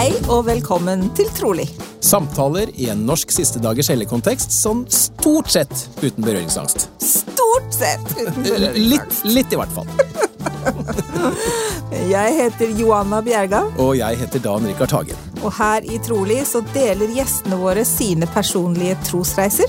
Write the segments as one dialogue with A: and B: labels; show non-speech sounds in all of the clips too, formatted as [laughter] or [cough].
A: Hei og velkommen til Trolig.
B: Samtaler i en norsk siste dagers helligkontekst sånn stort sett uten berøringsangst.
A: Stort sett uten
B: Litt,
A: berøringsangst.
B: litt i hvert fall. [laughs]
A: Jeg heter Joanna Bjerga,
B: Og jeg heter Dan Rikard Hagen.
A: og her i Trolig så deler gjestene våre sine personlige trosreiser.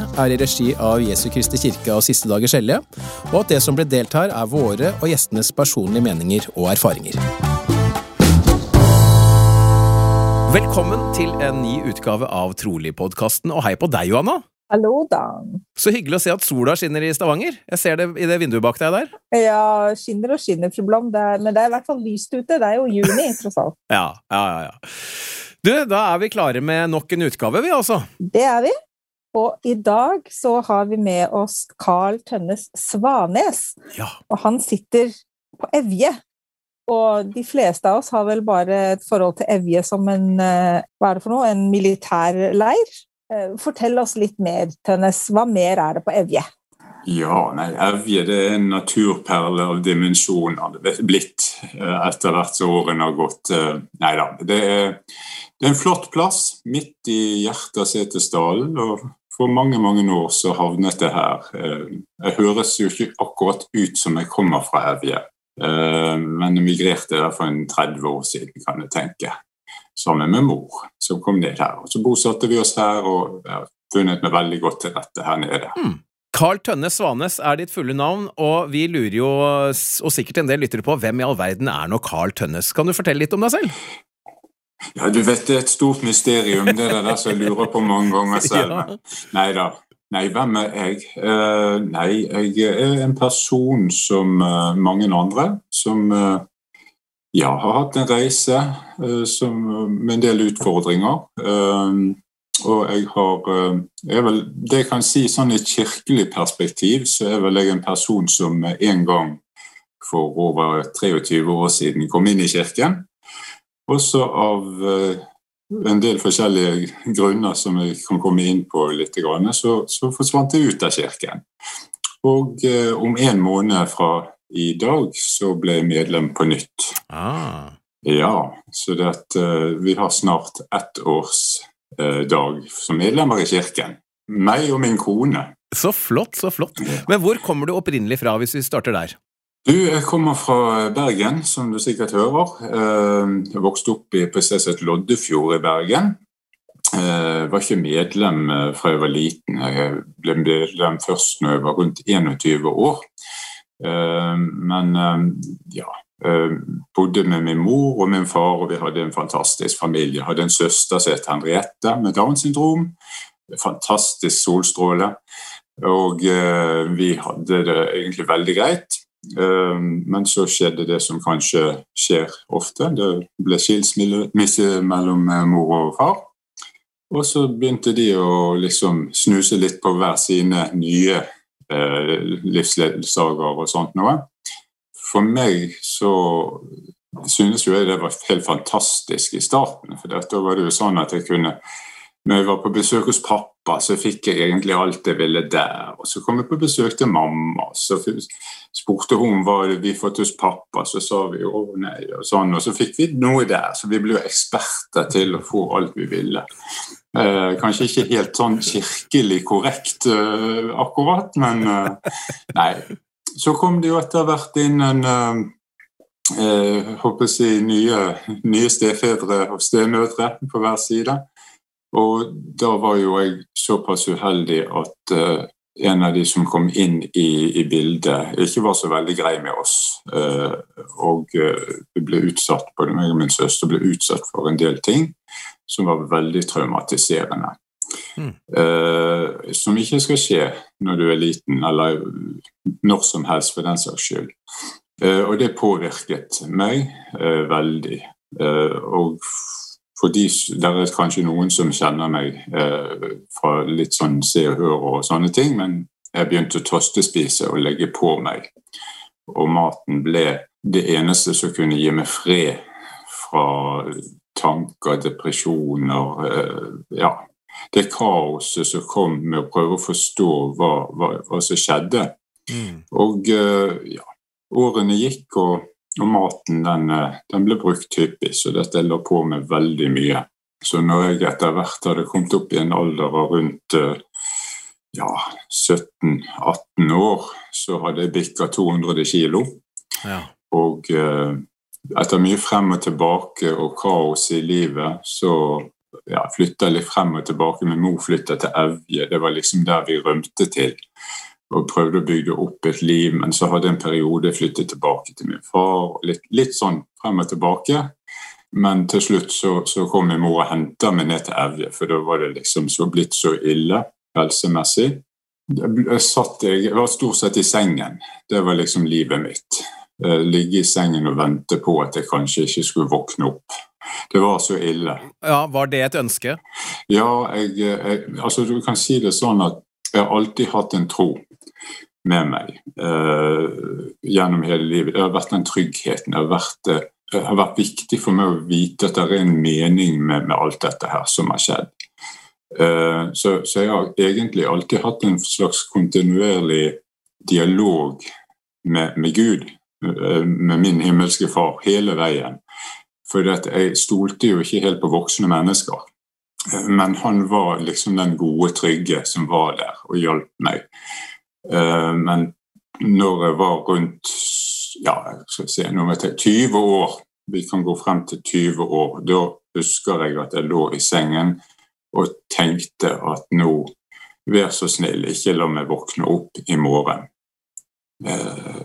B: er i regi av Jesu Kristi kirke og Siste dagers hellige, og at det som ble delt her, er våre og gjestenes personlige meninger og erfaringer. Velkommen til en ny utgave av Trolig-podkasten, og hei på deg, Johanna.
A: Hallo, Dan.
B: Så hyggelig å se at sola skinner i Stavanger. Jeg ser det i det vinduet bak deg der.
A: Ja, skinner og skinner, fru Blom. Det er, men det er i hvert fall lyst ute. Det er jo juni, [laughs] tross alt.
B: Ja, ja, ja, ja. Du, da er vi klare med nok en utgave, vi altså.
A: Det er vi. Og i dag så har vi med oss Carl Tønnes Svanes.
B: Ja.
A: Og han sitter på Evje. Og de fleste av oss har vel bare et forhold til Evje som en eh, Hva er det for noe? En militærleir? Eh, Fortell oss litt mer, Tønnes. Hva mer er det på Evje?
C: Ja, nei, Evje det er en naturperle av dimensjoner det er blitt eh, etter hvert som årene har gått. Nei da. Det er, det er en flott plass midt i hjertet av Setesdalen. og For mange mange år så havnet det her. Eh, Jeg høres jo ikke akkurat ut som jeg kommer fra Evje, eh, men jeg migrerte der for en 30 år siden, kan jeg tenke. Sammen med mor, som kom ned her. Og Så bosatte vi oss her og har funnet meg veldig godt til rette her nede.
B: Carl Tønnes Svanes er ditt fulle navn, og vi lurer jo, og sikkert en del lyttere på, hvem i all verden er nå Carl Tønnes? Kan du fortelle litt om deg selv?
C: Ja, du vet det er et stort mysterium, det er det der som jeg lurer på mange ganger [laughs] selv.
B: Ja.
C: Nei da. Nei, hvem er jeg? Uh, nei, jeg er en person som uh, mange andre, som uh, ja, har hatt en reise som, med en del utfordringer. Og jeg har jeg vel, Det jeg kan si sånn i et kirkelig perspektiv, så er vel jeg en person som en gang for over 23 år siden kom inn i kirken. Også av eh, en del forskjellige grunner som jeg kan komme inn på litt, så, så forsvant jeg ut av kirken. Og eh, om en måned fra i dag så ble jeg medlem på nytt.
B: Ah.
C: Ja, så det eh, vi har snart ettårsdag som medlemmer i kirken. Meg og min kone.
B: Så flott, så flott. Men hvor kommer du opprinnelig fra, hvis vi starter der?
C: Du, jeg kommer fra Bergen, som du sikkert hører. Eh, Jeg vokste opp i het Loddefjord i Bergen. Jeg var ikke medlem eh, fra jeg var liten. Jeg ble medlem først når jeg var rundt 21 år. Eh, Men eh, ja eh, Bodde med min mor og min far, og vi hadde en fantastisk familie. Jeg hadde en søster som het Henriette med Downs syndrom. Fantastisk solstråle. Og eh, vi hadde det egentlig veldig greit. Eh, Men så skjedde det som kanskje skjer ofte. Det ble skilsmisse mellom eh, mor og far. Og så begynte de å liksom snuse litt på hver sine nye eh, livsledsager og sånt noe. For meg så synes jo jeg det var helt fantastisk i starten. For da var det jo sånn at jeg kunne Når jeg var på besøk hos pappa, så fikk jeg egentlig alt jeg ville der. Og så kom jeg på besøk til mamma, så spurte hun hva vi fått hos pappa. Så sa vi å nei, og sånn. Og så fikk vi noe der. Så vi ble jo eksperter til å få alt vi ville. Eh, kanskje ikke helt sånn kirkelig korrekt eh, akkurat, men eh, nei. Så kom det jo etter hvert inn en eh, eh, håper jeg nye, nye stefedre og stemødre på hver side. Og da var jo jeg såpass uheldig at uh, en av de som kom inn i, i bildet, ikke var så veldig grei med oss. Uh, og uh, vi ble utsatt, både meg og min søster ble utsatt for en del ting som var veldig traumatiserende.
B: Mm.
C: Uh, som ikke skal skje når du er liten, eller når som helst for den saks skyld. Og det påvirket meg veldig. Og fordi det er kanskje noen som kjenner meg eh, fra litt sånn se og hør og sånne ting, men jeg begynte å tostespise og legge på meg. Og maten ble det eneste som kunne gi meg fred fra tanker, depresjoner eh, Ja, det kaoset som kom med å prøve å forstå hva, hva, hva som skjedde. Mm. Og eh, ja, årene gikk, og og maten den, eh, den, ble brukt hyppig, så dette lå på med veldig mye. Så når jeg etter hvert hadde kommet opp i en alder av rundt eh, ja, 17-18 år, så hadde jeg bikka 200 kilo. Ja. Og eh, etter mye frem og tilbake og kaos i livet, så ja, flytta jeg litt frem og tilbake. Min mor flytta til Evje, det var liksom der vi rømte til og prøvde å bygge opp et liv, men så hadde jeg en periode flyttet tilbake til min far. Litt, litt sånn frem og tilbake. Men til slutt så, så kom min mor og henta meg ned til Evje, for da var det liksom så blitt så ille helsemessig. Jeg, satt, jeg var stort sett i sengen. Det var liksom livet mitt. Eh, ligge i sengen og vente på at jeg kanskje ikke skulle våkne opp. Det var så ille.
B: Ja, Var det et ønske?
C: Ja, jeg, jeg, altså du kan si det sånn at jeg har alltid hatt en tro med meg eh, gjennom hele livet. Det har vært den tryggheten. Det har vært, det har vært viktig for meg å vite at det er en mening med, med alt dette her som har skjedd. Eh, så, så, jeg har egentlig alltid hatt en slags kontinuerlig dialog med, med Gud, eh, med min himmelske far, hele veien. For jeg stolte jo ikke helt på voksne mennesker. Men han var liksom den gode, trygge som var der og hjalp meg. Eh, men når jeg var rundt ja, skal si, når jeg 20 år, vi kan gå frem til 20 år, da husker jeg at jeg lå i sengen og tenkte at nå, vær så snill, ikke la meg våkne opp i morgen. Eh,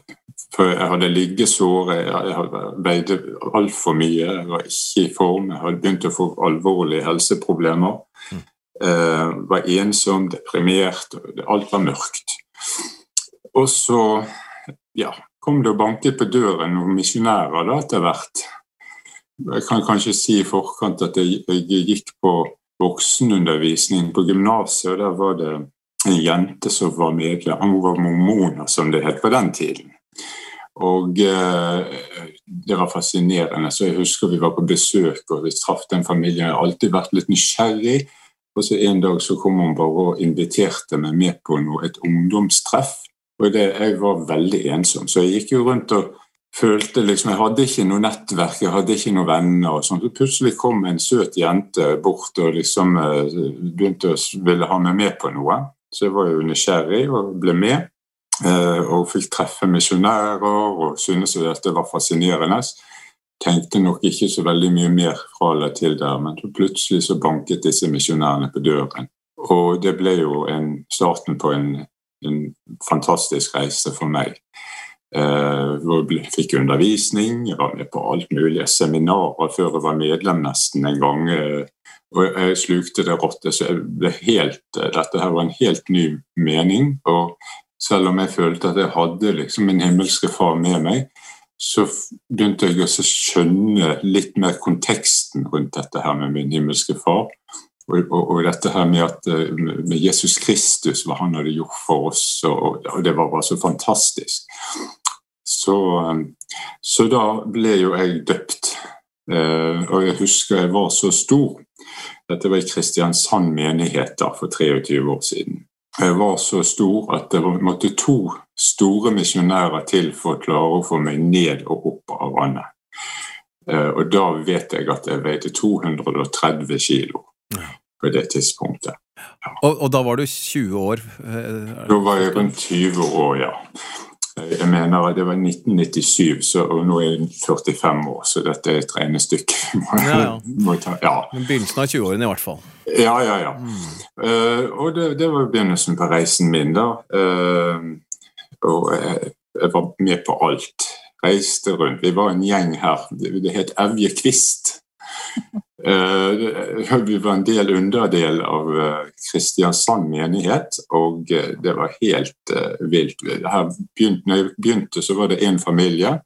C: for jeg hadde liggesår, jeg veide altfor mye, jeg var ikke i form. Jeg hadde begynt å få alvorlige helseproblemer. Mm. Jeg var ensom, deprimert, alt var mørkt. Og så ja, kom det og banket på døren noen misjonærer da etter hvert. Jeg kan kanskje si i forkant at jeg, jeg gikk på voksenundervisning på gymnaset, og der var det en jente som var medlem. Hun var mormoner, som det het på den tiden. Og eh, det var fascinerende. Så jeg husker vi var på besøk og vi traff den familien. Jeg har alltid vært litt nysgjerrig og så En dag så kom hun bare og inviterte meg med på noe, et ungdomstreff. Og det, Jeg var veldig ensom, så jeg gikk jo rundt og følte liksom Jeg hadde ikke noe nettverk, jeg hadde ikke noen venner. og sånn. Så Plutselig kom en søt jente bort og liksom eh, begynte å ville ha meg med på noe. Så jeg var jo nysgjerrig og ble med. Eh, og fikk treffe misjonærer og syntes at det var fascinerende tenkte nok ikke så veldig mye mer fra eller til der, men plutselig så banket disse misjonærene på døren. Og det ble jo en, starten på en, en fantastisk reise for meg. Eh, jeg fikk undervisning, jeg var med på alt mulig, seminarer før jeg var medlem nesten en gang. Eh, og jeg slukte det råttet, Så helt, dette her var en helt ny mening. Og selv om jeg følte at jeg hadde liksom min himmelske far med meg, så begynte jeg å skjønne litt mer konteksten rundt dette her med min himmelske far. Og, og, og dette her med, at, eh, med Jesus Kristus, hva han hadde gjort for oss. Og, og det var bare så fantastisk. Så, eh, så, da ble jo jeg døpt. Eh, og jeg husker jeg var så stor. Dette var i Kristiansand menighet da, for 23 år siden. Var så stor at det måtte to store misjonærer til for å klare å få meg ned og opp av vannet. Eh, og da vet jeg at jeg veide 230 kilo på det tidspunktet.
B: Ja. Og, og, da var du 20 år?
C: Eh, da var jeg rundt 20 år, ja. Jeg mener at det var 1997, så, og nå er hun 45 år, så dette er et regnestykke. [laughs] ja,
B: ja. ja. Begynnelsen av 20-årene i hvert fall.
C: Ja, ja, ja. Mm. Uh, og det, det, var begynnelsen på reisen min, da. Uh, og jeg, jeg, var med på alt. Reiste rundt. Vi var en gjeng her. Det, het Evje Kvist. Uh, vi var en del underdel av Kristiansand menighet, og det var helt vilt. Her begynte, når jeg begynte, så var det én familie.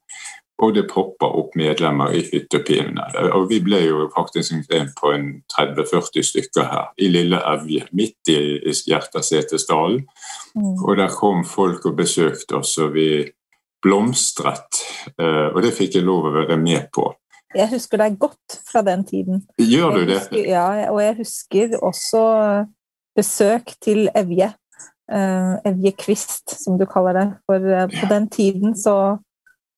C: og det poppa opp medlemmer i hyttepinene. Og vi ble jo faktisk på en 30-40 stykker her, i lille Evje, midt i, i Hjertasetesdalen. Mm. Og der kom folk og besøkte oss, og vi blomstret. Eh, og det fikk jeg lov å være med på.
A: Jeg husker deg godt fra den tiden.
C: Gjør du det?
A: Husker, ja, og jeg husker også besøk til Evje. Uh, Evje Kvist, som du kaller det. For uh, på den tiden så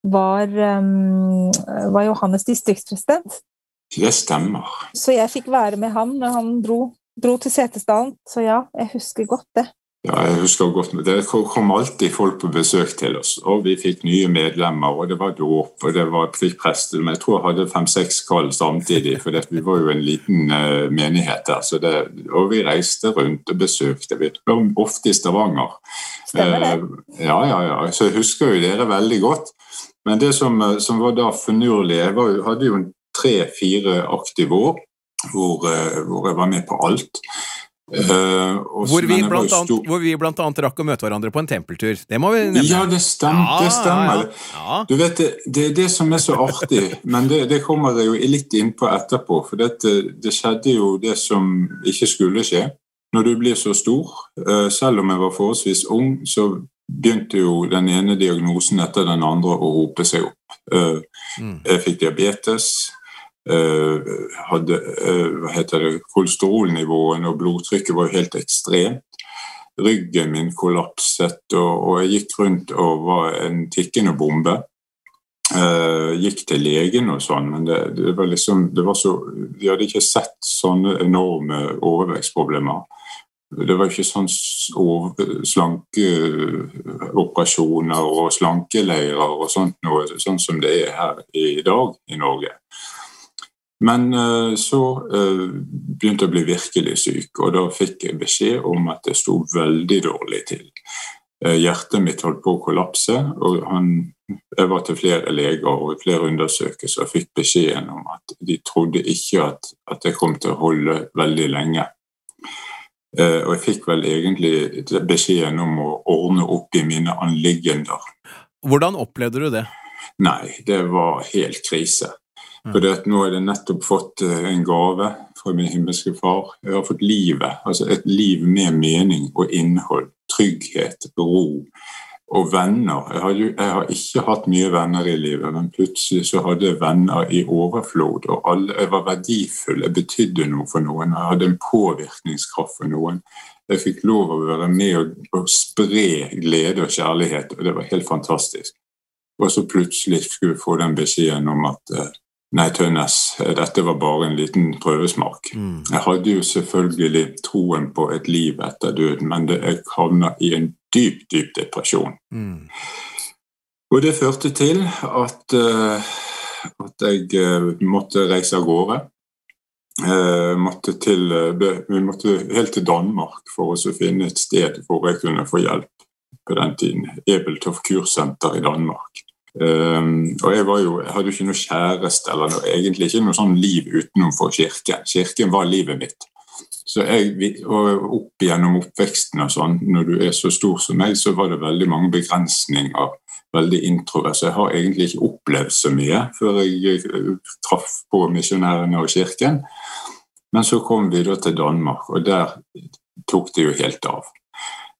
A: var, um, var Johannes distriktspresident.
C: Det stemmer.
A: Så jeg fikk være med han når han dro, dro til Setesdalen. Så ja, jeg husker godt det.
C: Ja, jeg husker godt. Det kom alltid folk på besøk til oss, og vi fikk nye medlemmer. og Det var dåp, og det var fikk prester. Men jeg tror jeg hadde fem-seks kall samtidig, for vi var jo en liten uh, menighet der. Så det, og vi reiste rundt og besøkte. Vi var ofte i Stavanger.
A: Stemmer det. Uh,
C: ja, ja, ja. Så jeg husker jo dere veldig godt. Men det som, eh, som var da finurlig Jeg var, hadde jo tre-fire aktive år hvor, hvor jeg var med på alt.
B: Uh, hvor, vi blant annet, hvor vi blant annet rakk å møte hverandre på en tempeltur. Det må vi nevne.
C: Ja, det stemmer. Ja, det, stemmer. Ja. Du vet, det, det, er det som er så artig, men det, det kommer jeg jo litt innpå etterpå. For det, det skjedde jo det som ikke skulle skje. Når du blir så stor, uh, selv om jeg var forholdsvis ung, så begynte jo den ene diagnosen etter den andre å rope seg opp. Uh, mm. Jeg fikk diabetes. Eh, hadde eh, hva heter det, kolesterolnivåene og blodtrykket var helt ekstremt. Ryggen min kollapset, og, og jeg gikk rundt og var en tikkende bombe. Eh, gikk til legen og sånn, men det, det, var liksom det var så, De hadde ikke sett sånne enorme overvekstproblemer. Det var ikke sånn slankeoperasjoner og slankeleirer og sånt noe, sånn som det er her i dag i Norge. Men uh, så uh, begynte jeg å bli virkelig syk, og da fikk jeg beskjed om at det sto veldig dårlig til. Uh, hjertet mitt holdt på å kollapse, og han, jeg var til flere leger og flere undersøkelser og fikk beskjeden om at de trodde ikke at, at jeg kom til å holde veldig lenge. og jeg fikk vel egentlig beskjeden om å ordne opp i mine anliggender.
B: Hvordan opplevde du det?
C: Nei, det var helt krise. For nå har jeg nettopp fått eh, en gave fra min himmelske far. Jeg har fått livet. Altså et liv med mening og innhold. Trygghet, ro og venner. Jeg har, jo, jeg har, ikke hatt mye venner i livet, men plutselig så hadde jeg venner i overflod. Og alle, jeg var verdifull, jeg betydde noe for noen, jeg hadde en påvirkningskraft for noen. Jeg fikk lov å være med og, og spre glede og kjærlighet, og det var helt fantastisk. Og så plutselig skulle vi få den beskjeden om at uh, Nei, Tønnes, dette var bare en liten prøvesmak. Mm. Jeg hadde jo selvfølgelig troen på et liv etter døden, men det, jeg havna i en dyp, dyp depresjon. Mm. Og det førte til at, uh, at jeg uh, måtte reise av gårde. Uh, måtte til, vi måtte helt til Danmark for å finne et sted hvor jeg kunne få hjelp på den tiden. Ebeltoft kursenter i Danmark. Um, og jeg, jo, jeg, hadde jo ikke noe kjæreste eller noe, egentlig ikke noe sånn liv utenomfor kirken. Kirken var livet mitt. Så jeg, og Opp gjennom oppveksten og sånn, når du er så stor som meg, så var det veldig mange begrensninger. Veldig introvert. Så jeg har egentlig ikke opplevd så mye før jeg eh, traff på misjonærene og kirken. Men så kom vi da til Danmark, og der tok det jo helt av.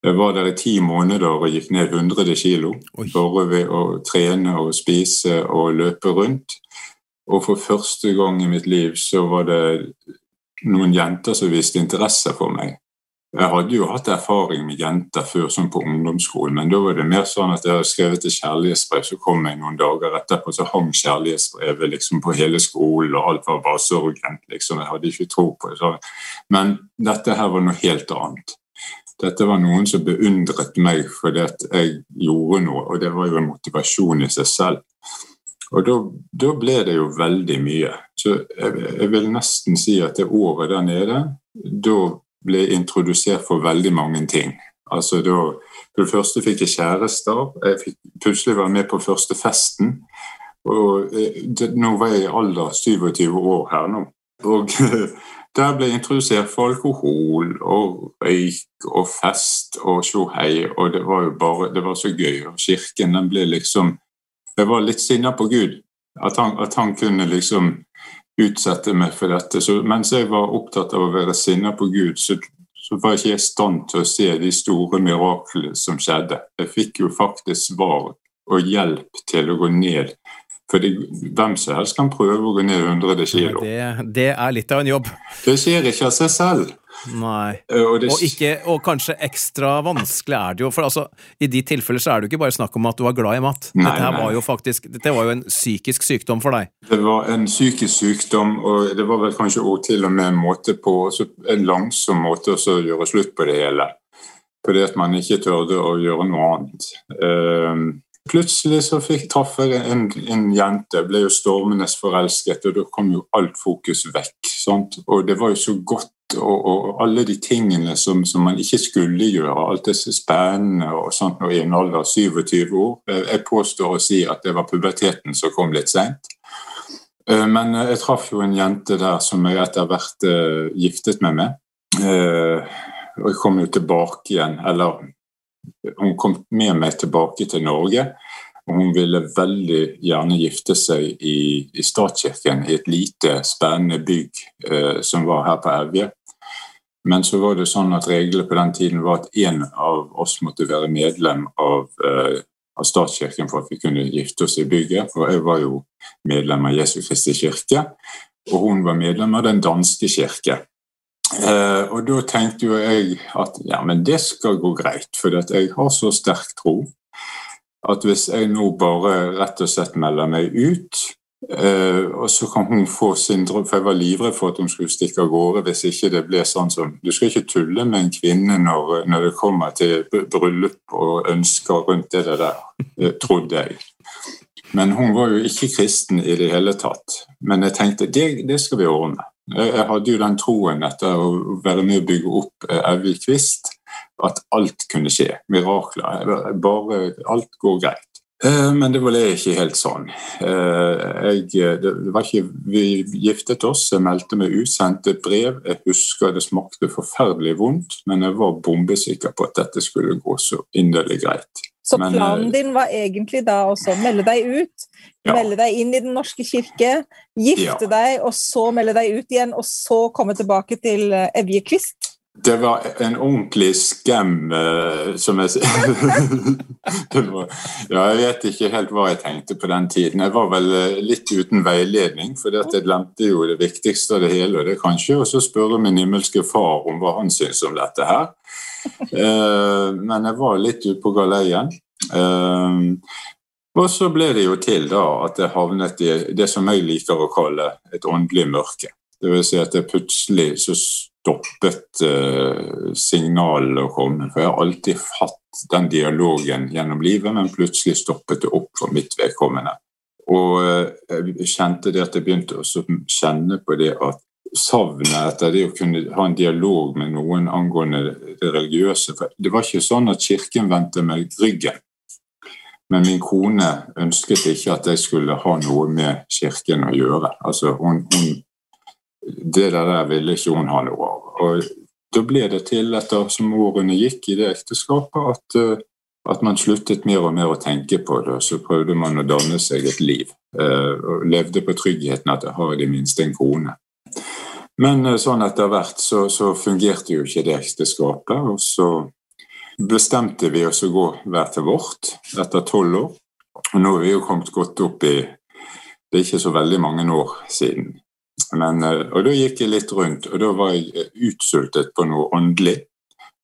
C: Jeg var der i ti måneder og gikk ned 100 kg. Bare ved å trene og spise og løpe rundt. Og for første gang i mitt liv så var det noen jenter som viste interesse for meg. Jeg hadde jo hatt erfaring med jenter før, som på ungdomsskolen, men da var det mer sånn at jeg hadde skrevet et kjærlighetsbrev, så kom jeg noen dager etterpå, så hang kjærlighetsbrevet liksom på hele skolen, og alt var bare sorgent, liksom. Jeg hadde ikke tro på det. Men dette her var noe helt annet. Dette var noen som beundret meg fordi at jeg gjorde noe, og det var jo en motivasjon i seg selv. Og da, ble det jo veldig mye. Så jeg, jeg, vil nesten si at det året der nede, da ble jeg introdusert for veldig mange ting. Altså da, For det første fikk jeg kjærester. Jeg fikk plutselig være med på første festen. Og eh, det, nå var jeg i alder 27 år her nå. Og [laughs] Der ble introdusert for alkohol og røyk og fest og tjohei, og det var jo bare det var så gøy. Og kirken den ble liksom Jeg var litt sinna på Gud. At han, at han, kunne liksom utsette meg for dette. Så mens jeg var opptatt av å være sinna på Gud, så, så var ikke i stand til å se de store miraklene som skjedde. Jeg fikk jo faktisk svar og hjelp til å gå ned. For hvem som helst kan prøve å gå ned 100 kg.
B: Det, det, er litt av en jobb.
C: Det skjer ikke av seg selv.
B: Nei. Eh, og, det... og, ikke, og, kanskje ekstra vanskelig er det jo, for altså, i de tilfeller så er det jo ikke bare snakk om at du var glad i mat. Nei, dette, var jo faktisk, dette var jo en psykisk sykdom for deg.
C: Det var en psykisk sykdom, og det var vel kanskje også til og med en måte på, en langsom måte å gjøre slutt på det hele. Fordi at man ikke tørde å gjøre noe annet. Plutselig så fikk, traff jeg en, en, jente, ble jo stormende forelsket, og da kom jo alt fokus vekk. Sant? Og det var jo så godt og, og, alle de tingene som, som, man ikke skulle gjøre. Alt det spennende og sånt og i en alder av 27 år. Jeg påstår å si at det var puberteten som kom litt seint. Eh, men jeg traff jo en jente der som jeg etter hvert giftet meg med. Og jeg kom jo tilbake igjen, eller hun kom med meg tilbake til Norge. Og hun ville veldig gjerne gifte seg i, i statskirken, i et lite, spennende bygg eh, som var her på Evje. Men så var det sånn at reglene på den tiden var at én av oss måtte være medlem av, eh, av, statskirken for at vi kunne gifte oss i bygget. For jeg var jo medlem av Jesu Kristi kirke, og hun var medlem av Den danske kirke. Eh, og da tenkte jo jeg at ja, men det skal gå greit, for jeg har så sterk tro at hvis jeg nå bare rett og slett melder meg ut, eh, og så kan hun få sin drøm For jeg var livredd for at hun skulle stikke av gårde hvis ikke det ble sånn som Du skal ikke tulle med en kvinne når, når det kommer til bryllup og ønsker rundt det der, uh, trodde jeg. Men hun var jo ikke kristen i det hele tatt. Men jeg tenkte det, det skal vi ordne. Jeg hadde jo den troen etter å være med å bygge opp eh, Kvist at alt kunne skje. Mirakler. Bare alt går greit. Eh, men det ble ikke helt sånn. Eh, jeg, var ikke, vi giftet oss, jeg meldte meg ut, sendte brev. Jeg husker det smakte forferdelig vondt, men jeg var bombesikker på at dette skulle gå så inderlig greit.
A: Så planen din var egentlig da også å melde deg ut, ja. melde deg inn i Den norske kirke, gifte ja. deg, og så melde deg ut igjen, og så komme tilbake til eh, Evje Kvist?
C: Det var en ordentlig skam, uh, som jeg sier. [laughs] Ja, jeg vet ikke helt hva jeg tenkte på den tiden. Jeg var vel uh, litt uten veiledning, for jeg glemte jo det viktigste av det hele. Og det kanskje å spørre min himmelske far om hva han syns om dette her. Uh, men jeg var litt ute på galeien. og så ble det jo til da at jeg havnet i det som jeg liker å kalle et åndelig mørke. Det vil si at jeg plutselig så stoppet uh, signalene å komme. For jeg har alltid hatt den dialogen gjennom livet, men plutselig stoppet det opp for mitt vedkommende. Og uh, jeg kjente det at jeg begynte å kjenne på det at savnet etter det å kunne ha en dialog med noen angående det religiøse For det var ikke sånn at kirken vendte meg ryggen. Men min kone ønsket ikke at jeg skulle ha noe med kirken å gjøre. Altså, hun, hun det der ville ikke hun ha noe av. Og da ble det til, etter som årene gikk i det ekteskapet, at, eh, at, man sluttet mer og mer å tenke på det. Så prøvde man å danne seg et liv. Eh, og levde på tryggheten at jeg har i det minste en kone. Men eh, sånn etter hvert så, så fungerte jo ikke det ekteskapet. Og så bestemte vi oss å gå hver til vårt etter tolv år. Og nå er vi jo kommet godt opp i Det er ikke så veldig mange år siden. Men, eh, og da gikk jeg litt rundt, og da var jeg eh, utsultet på noe åndelig.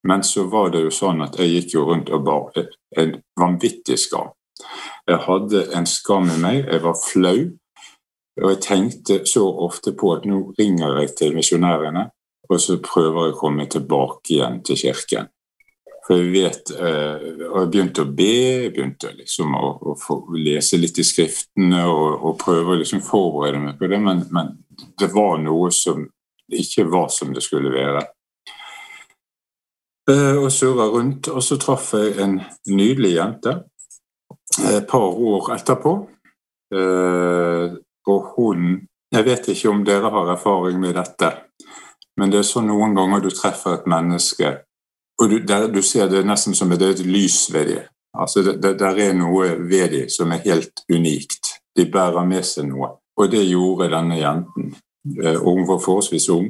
C: Men så var det jo sånn at jeg gikk jo rundt og bar en vanvittig skam. Jeg hadde en skam i meg, jeg var flau. Og jeg tenkte så ofte på at nå ringer jeg til misjonærene, og så prøver jeg å komme tilbake igjen til kirken. For jeg vet, eh, og jeg begynte å be, jeg begynte liksom å, å lese litt i skriftene og, og prøve å liksom forberede meg på det, men, men, det var noe som ikke var som det skulle være. Eh, og surra rundt, og så traff jeg en nydelig jente et par år etterpå. Eh, og hun Jeg vet ikke om dere har erfaring med dette, men det er sånn noen ganger du treffer et menneske og du, der, du ser det nesten som er et lys ved dem. Altså, der er noe ved dem som er helt unikt. De bærer med seg noe. Og det gjorde denne jenten. Eh, hun var forholdsvis ung.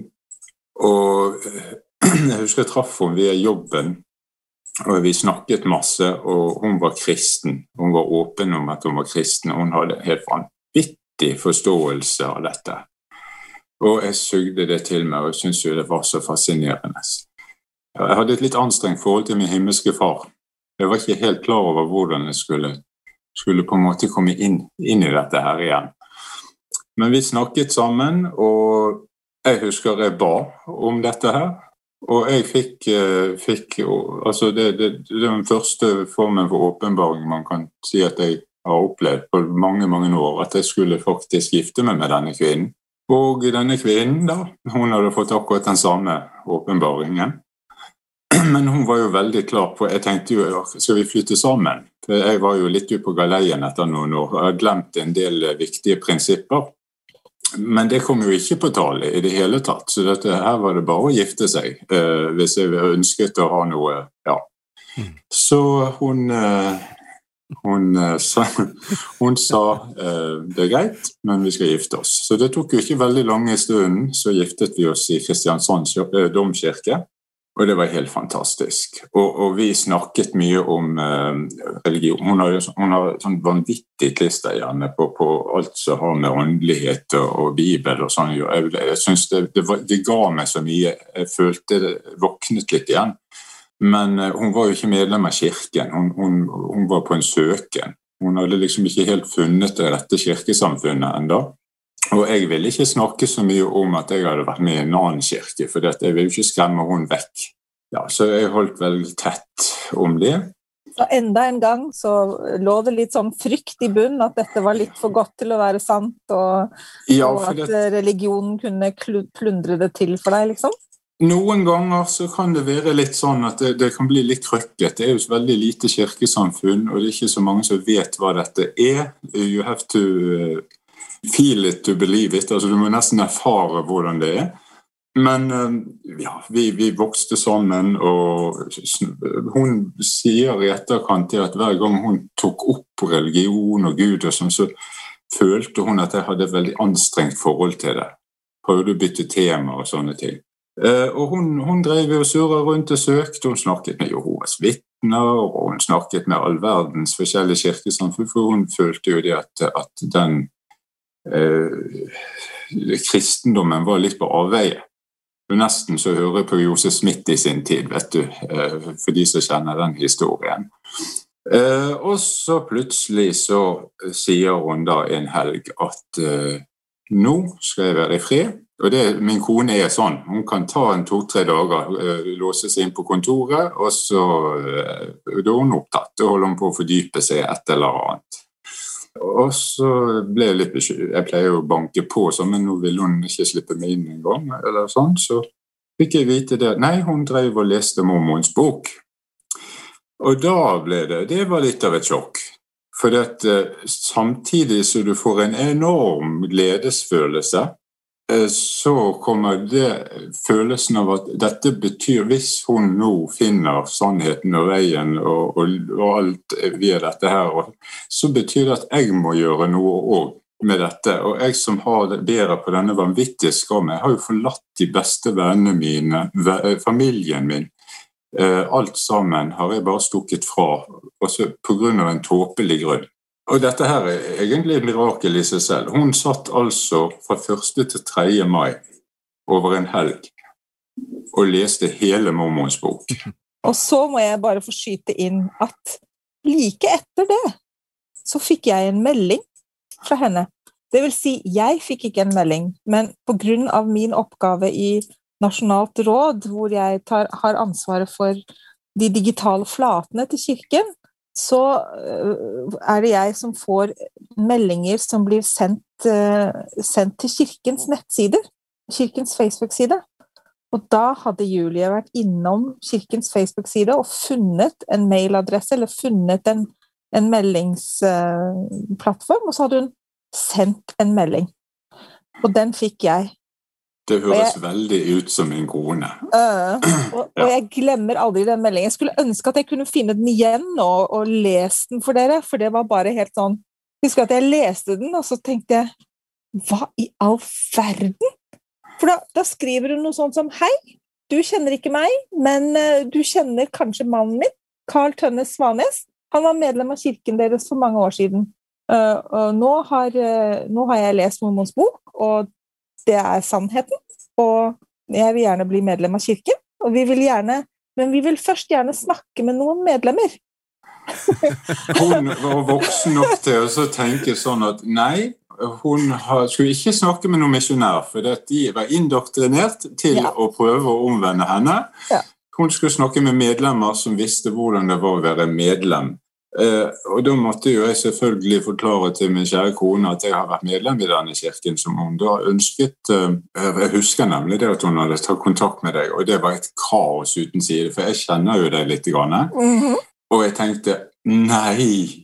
C: Og eh, [clears throat] jeg husker jeg traff henne via jobben, og vi snakket masse. Og hun var kristen. Hun var åpen om at hun var kristen, og hun hadde helt vanvittig forståelse av dette. Og jeg sugde det til meg, og jeg syntes jo det var så fascinerende. Jeg hadde et litt anstrengt forhold til min himmelske far. Jeg var ikke helt klar over hvordan jeg skulle, skulle på en måte komme inn, inn, i dette her igjen. Men vi snakket sammen, og jeg husker jeg ba om dette her. Og jeg fikk, eh, fikk altså det, det, det, er den første formen for åpenbaring man kan si at jeg har opplevd på mange mange år. At jeg skulle faktisk gifte meg med denne kvinnen. Og denne kvinnen da, hun hadde fått akkurat den samme åpenbaringen. [clears throat] Men hun var jo veldig klar på Jeg tenkte jo skal vi flytte sammen? For jeg var jo litt ute på galeien etter noen år og hadde glemt en del viktige prinsipper. Men det kom jo ikke på tale i det hele tatt, så dette, her var det bare å gifte seg uh, hvis jeg ønsket å ha noe Ja. Mm. Så hun uh, hun, uh, sa, hun sa det er greit, men vi skal gifte oss. Så det tok jo ikke veldig lange stunden, så giftet vi oss i Kristiansand domkirke. Og det var helt fantastisk. Og, og vi snakket mye om eh, religion. Hun har, hun har sånn vanvittig klister gjerne på, på, alt som har med åndelighet og, og Bibel og sånn Jeg, jeg synes det, det, var, det, ga meg så mye. Jeg følte det våknet litt igjen. Men eh, hun var jo ikke medlem av kirken. Hun, hun, hun, var på en søken. Hun hadde liksom ikke helt funnet det rette kirkesamfunnet ennå. Og jeg ville ikke snakke så mye om at jeg hadde vært med i en annen kirke, for jeg ville ikke skremme henne vekk. Ja, så jeg holdt veldig tett om det.
A: Så enda en gang så lå det litt sånn frykt i bunnen, at dette var litt for godt til å være sant, og, ja, og at det... religionen kunne plundre det til for deg, liksom?
C: Noen ganger så kan det være litt sånn at det, det kan bli litt krøkket. Det er jo et veldig lite kirkesamfunn, og det er ikke så mange som vet hva dette er. You have to feel it to believe it. altså Du må nesten erfare hvordan det er. Men eh, ja, vi, vi, vokste sammen, og hun sier i etterkant at hver gang hun tok opp religion og Gud, og sånn, så følte hun at jeg hadde et veldig anstrengt forhold til det. Prøvde å bytte tema og sånne ting. Eh, og hun, hun drev og surra rundt og søkte. Hun snakket med Jehovas vitner, og hun snakket med all verdens forskjellige kirkesamfunn, for hun følte jo det at, at den kristendommen var litt på avveie. Nesten så hører på Josef Smith i sin tid, vet du, eh, for de som kjenner den historien. Eh, og så plutselig så sier hun da en helg at eh, nå skal jeg være i fred. Og det, Min kone er sånn. Hun kan ta en to-tre dager, låse seg inn på kontoret, og så da er hun opptatt. Da holder hun på å fordype seg i et eller annet. Og så ble jeg litt bekymret. Jeg pleier å banke på, sånn, men nå ville hun ikke slippe meg inn engang. Eller sånn, så fikk jeg vite det. Nei, hun drev og leste mormons bok. Og da ble det Det var litt av et sjokk. For dette, eh, samtidig som du får en enorm gledesfølelse så kommer det følelsen av at dette betyr Hvis hun nå finner sannheten og veien og, og, og alt via dette her, så betyr det at jeg må gjøre noe òg med dette. Og jeg som har det bedre på denne vanvittige skammen, jeg har jo forlatt de beste vennene mine, familien min. Eh, alt sammen har jeg bare stukket fra, også pga. en tåpelig grunn. Og dette her er egentlig et mirakel i seg selv. Hun satt altså fra 1. til 3. mai over en helg og leste hele Mormons bok.
A: Og så må jeg bare få skyte inn at like etter det så fikk jeg en melding fra henne. Det vil si, jeg fikk ikke en melding, men av min oppgave i Nasjonalt råd, hvor jeg tar, har ansvaret for de digitale flatene til kirken, så øh, er det jeg som får meldinger som blir sendt, øh, sendt til kirkens nettsider. Kirkens Facebook-side. Og da hadde Julie vært innom kirkens Facebook-side og funnet en mailadresse, eller funnet en, en meldingsplattform, og så hadde hun sendt en melding. Og den fikk jeg.
C: Det høres jeg, veldig ut som min kone.
A: Uh, og, og, jeg glemmer aldri den meldingen. Jeg skulle ønske at jeg kunne finne den igjen og, og lese den for dere, for det var bare helt sånn Husker at jeg leste den, og så tenkte jeg Hva i all verden? For da, da skriver hun noe sånt som Hei, du kjenner ikke meg, men uh, du kjenner kanskje mannen min, Carl Tønnes Svanes. Han var medlem av kirken deres for mange år siden. Uh, nå, har, nå, har, jeg lest mormons bok, og det er sannheten. Og jeg vil gjerne bli medlem av kirken, og vi vil gjerne, men vi vil først gjerne snakke med noen medlemmer. [laughs]
C: hun var voksen nok til å tenke sånn at nei, hun skulle ikke snakke med noen misjonær, for de var indoktrinert til ja. å prøve å omvende henne. Ja. Hun skulle snakke med medlemmer som visste hvordan det var å være medlem og Da måtte jo jeg selvfølgelig forklare til min kjære kone at jeg har vært medlem i denne kirken, som hun da ønsket eh, Jeg husker nemlig det at hun hadde tatt kontakt med deg, og det var et kaos uten side, for jeg kjenner jo deg litt. Grann, -hmm. Og jeg tenkte nei,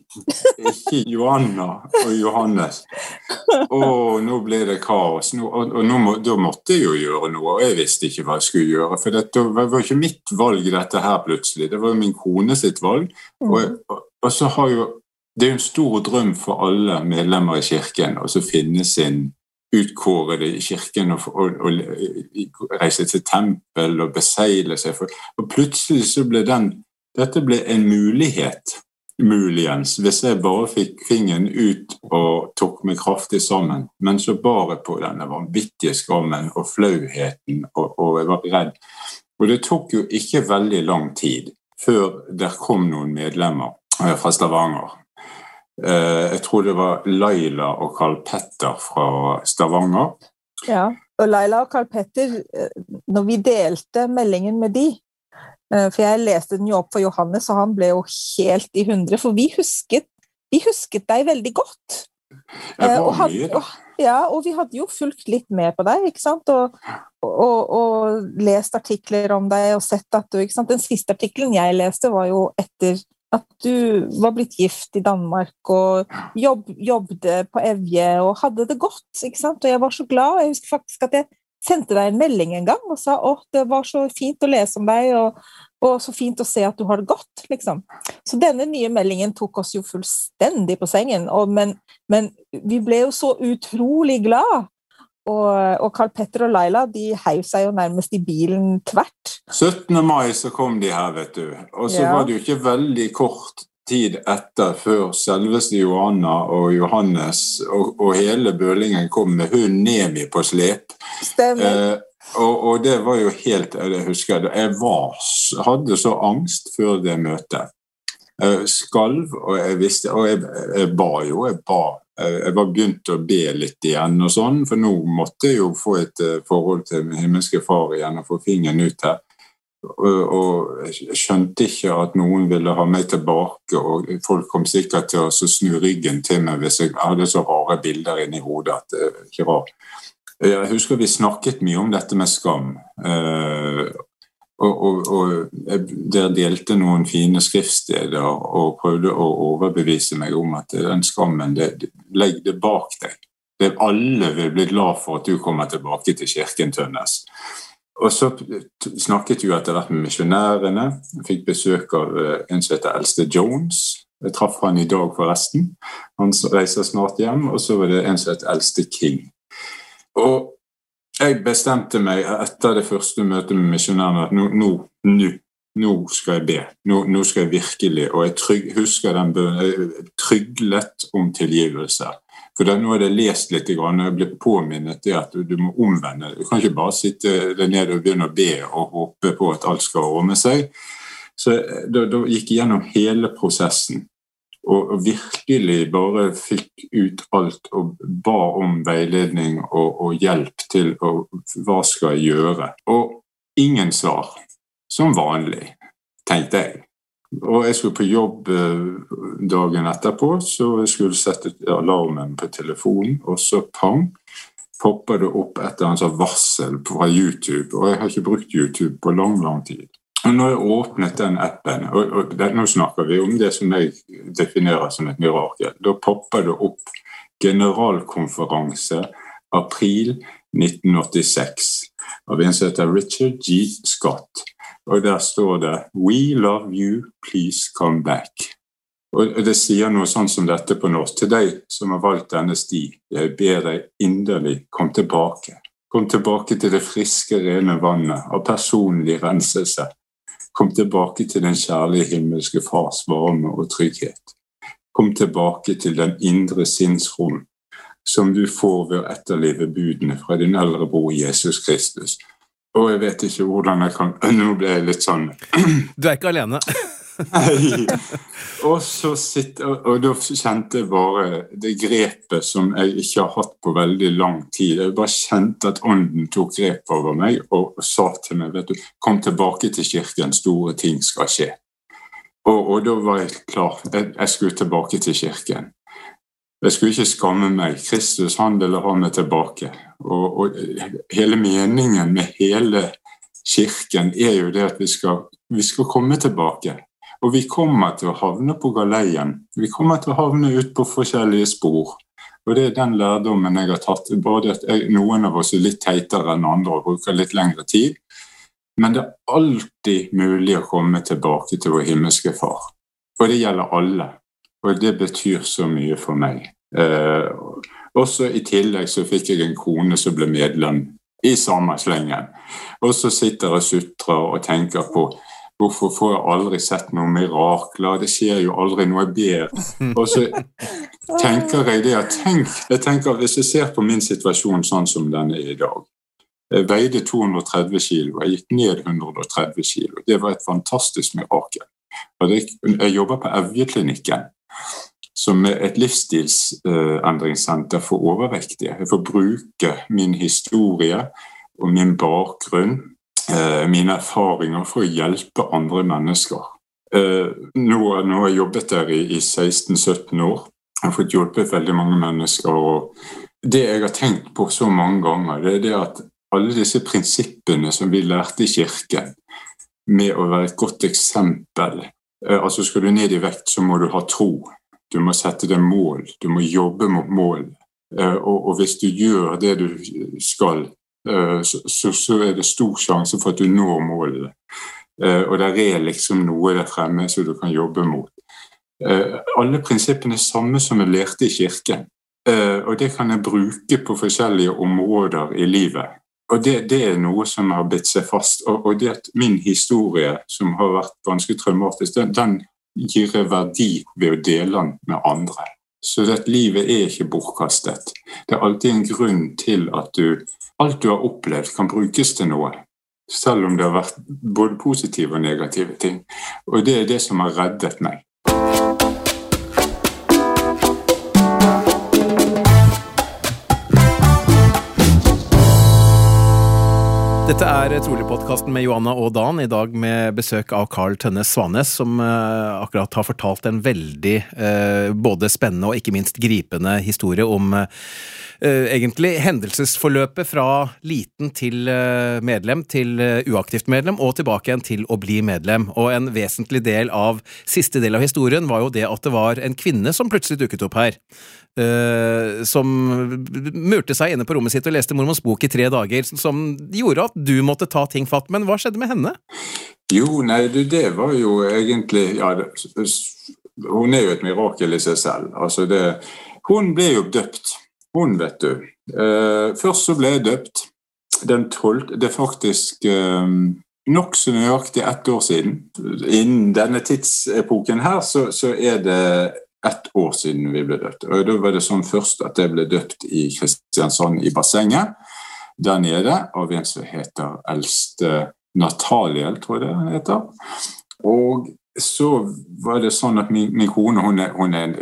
C: ikke Johanna og Johannes. Og nå ble det kaos. Og, nå må, da måtte jeg jo gjøre noe, og jeg visste ikke hva jeg skulle gjøre. For det var ikke mitt valg, dette her plutselig. Det var jo min kone sitt valg. Og, mhm. Og, så har jo Det er jo en stor drøm for alle medlemmer i Kirken å finne sin utkårede i Kirken og, og, og, reise til tempel og beseile seg. For, og plutselig så ble den Dette ble en mulighet, muligens, hvis jeg bare fikk fingeren ut og tok meg kraftig sammen. Men så bar jeg på denne vanvittige skammen og flauheten, og, og jeg var redd. Og det tok jo ikke veldig lang tid før der kom noen medlemmer Eh, fra Stavanger. Eh, jeg tror det var Laila og Carl Petter fra Stavanger.
A: Ja, og Laila og Carl Petter, eh, når vi delte meldingen med de For jeg leste den jo opp for Johannes, og han ble jo helt i hundre. For vi husket, vi husket deg veldig godt.
C: Jeg var
A: mye, da. ja, og vi hadde jo fulgt litt med på deg, ikke sant? Og, og, og, lest artikler om deg og sett at du ikke sant? Den siste artikkelen jeg leste, var jo etter at du var blitt gift i Danmark og jobb, jobbet på Evje og hadde det godt. ikke sant? Og jeg var så glad. Jeg husker faktisk at jeg sendte deg en melding en gang og sa at det var så fint å lese om deg, og, og, så fint å se at du har det godt. liksom. Så denne nye meldingen tok oss jo fullstendig på sengen. Og, men, men vi ble jo så utrolig glad og, og Carl Petter og Laila de heiv seg jo nærmest i bilen tvert.
C: 17. mai så kom de her, vet du. Og så ja. var det jo ikke veldig kort tid etter før selveste Johanna og Johannes og, og hele bølingen kom med hun Nemi på slep.
A: Stemmer. Eh,
C: og, og, det var jo helt Jeg husker jeg var, hadde så angst før det møtet. Jeg skalv, og jeg visste Og jeg, jeg ba jo. Jeg ba Eh, jeg var begynt å be litt igjen, og sånn, for nå måtte jeg jo få et eh, forhold til min himmelske far igjen og få fingeren ut her. Og jeg skjønte ikke at noen ville ha meg tilbake, og folk kom sikkert til å snu ryggen til meg hvis jeg hadde så rare bilder inni hodet at det er ikke var Jeg husker vi snakket mye om dette med skam. Eh, og, og, og der delte noen fine skriftsteder og prøvde å overbevise meg om at den skammen, det, legg det bak deg. Det alle vil bli glad for at du kommer tilbake til kirken, Tønnes. Og så snakket vi etter hvert med misjonærene. Fikk besøk av eh, en som heter Eldste Jones. Jeg traff han i dag, forresten. Han reiser snart hjem. Og så var det en som heter Eldste King. Og jeg bestemte meg etter det første møtet med misjonærene at nå, nå, nå, nå, skal jeg be. Nå, skal jeg virkelig Og jeg trygg, husker den bønnen tryglet om tilgivelse. For da, Nå har jeg lest litt og jeg ble påminnet det at du, du, må omvende. Du kan ikke bare sitte der nede og begynne å be og håpe på at alt skal ordne seg. Så da, da gikk jeg gjennom hele prosessen og, virkelig bare fikk ut alt og ba om veiledning og, og hjelp til å, hva skal jeg gjøre. Og ingen svar. Som vanlig, tenkte jeg. Og jeg skulle på jobb eh, dagen etterpå, så jeg skulle sette alarmen på telefonen, og så pang, popper det opp et eller annet varsel fra YouTube. Og jeg har ikke brukt YouTube på lang, lang tid. Og når jeg åpnet den appen, og, og det, nå snakker vi om det som jeg definerer som et mirakel, da popper det opp generalkonferanse april 1986 av en som heter Richard G. Scott. Og der står det 'We love you, please come back'. Og Det sier noe sånn som dette på norsk. Til deg som har valgt denne sti, jeg ber deg inderlig, kom tilbake. Kom tilbake til det friske, rene vannet av personlig renselse. Kom tilbake til den kjærlige himmelske Fars varme og trygghet. Kom tilbake til den indre sinnsrom som du får ved å etterlive budene fra din eldre bror Jesus Kristus. Og jeg vet ikke hvordan jeg kan [clears throat] Nå ble jeg litt sånn [clears throat]
B: Du er ikke alene?
C: Og så sitter, og, da kjente jeg bare det grepet som jeg ikke har hatt på veldig lang tid. Jeg bare kjente at ånden tok grep over meg og, sa til meg vet du, kom tilbake til kirken, store ting skal skje. Og, og da var jeg klar. Jeg, jeg, skulle tilbake til kirken. Jeg skulle ikke skamme meg. Kristus han ville ha meg tilbake. Og hele meningen med hele kirken er jo det at vi skal, vi skal komme tilbake. Og vi kommer til å havne på galeien. Vi kommer til å havne ut på forskjellige spor. Og det er den lærdommen jeg har tatt. Både at jeg, Noen av oss er litt teitere enn andre og bruker litt lengre tid. Men det er alltid mulig å komme tilbake til vår himmelske Far. Og det gjelder alle. Og det betyr så mye for meg. Eh, også I tillegg så fikk jeg en kone som ble medlem i samme slengen. Og så sitter jeg og sutrer og tenker på Hvorfor får jeg aldri sett noen mirakler? Det skjer jo aldri noe bedre. Og så [laughs] tenker jeg det at tenk, jeg tenker Hvis jeg ser på min situasjon sånn som den er i dag Jeg veide 230 kilo, jeg gikk ned 130 kilo. Det var et fantastisk mirakel. Jeg jobber på Evjeklinikken, som er et livsstilsendringssenter for overvektige. Jeg får bruke min historie og min bakgrunn mine erfaringer for å hjelpe andre mennesker. Eh, nå, har jeg jobbet der i, i 16-17 år. Jeg har fått hjulpet veldig mange mennesker. og Det jeg har tenkt på så mange ganger, det er det at alle disse prinsippene som vi lærte i kirken, med å være et godt eksempel eh, altså Skal du ned i vekt, så må du ha tro. Du må sette deg mål. Du må jobbe mot mål. Og, og hvis du gjør det du skal, Eh, så, så, er det stor sjanse for at du når målet. Eh, og det er liksom noe der fremme som du kan jobbe mot. Eh, alle prinsippene er samme som jeg lærte i kirken. Og det kan jeg bruke på forskjellige områder i livet. Og det, det er noe som har bitt seg fast. Og, og, det at min historie, som har vært ganske traumatisk, den, den gir verdi ved å dele den med andre. Så at livet er ikke bortkastet. Det er alltid en grunn til at du alt du har opplevd, kan brukes til noe. Selv om det har vært både positive og negative ting. Og det er det som har reddet meg.
B: Dette er Trolig-podkasten med Johanna og Dan, i dag med besøk av Carl Tønnes Svanes, som uh, akkurat har fortalt en veldig uh, både spennende og ikke minst gripende historie om Eh, egentlig hendelsesforløpet fra liten til eh, medlem til eh, uaktivt medlem, og tilbake igjen til å bli medlem. Og en vesentlig del av siste del av historien var jo det at det var en kvinne som plutselig dukket opp her. Uh, som murte seg inne på rommet sitt og leste mormors bok i tre dager, som gjorde at du måtte ta ting fatt. Men hva skjedde med henne?
C: Jo, nei, det var jo egentlig ja, det, Hun er jo et mirakel i seg selv. Altså det, hun ble jo døpt hun, vet du. Uh, først så ble jeg døpt den 12. Det er faktisk eh, nokså nøyaktig ett år siden. Innen denne tidsepoken her så, så, er det ett år siden vi ble døpt. Og Da var det sånn først at jeg ble døpt i Kristiansand, i bassenget der nede, av en som heter eldste Nataliel, tror jeg det heter. Og så var det sånn at min, min kone hun er, hun er, en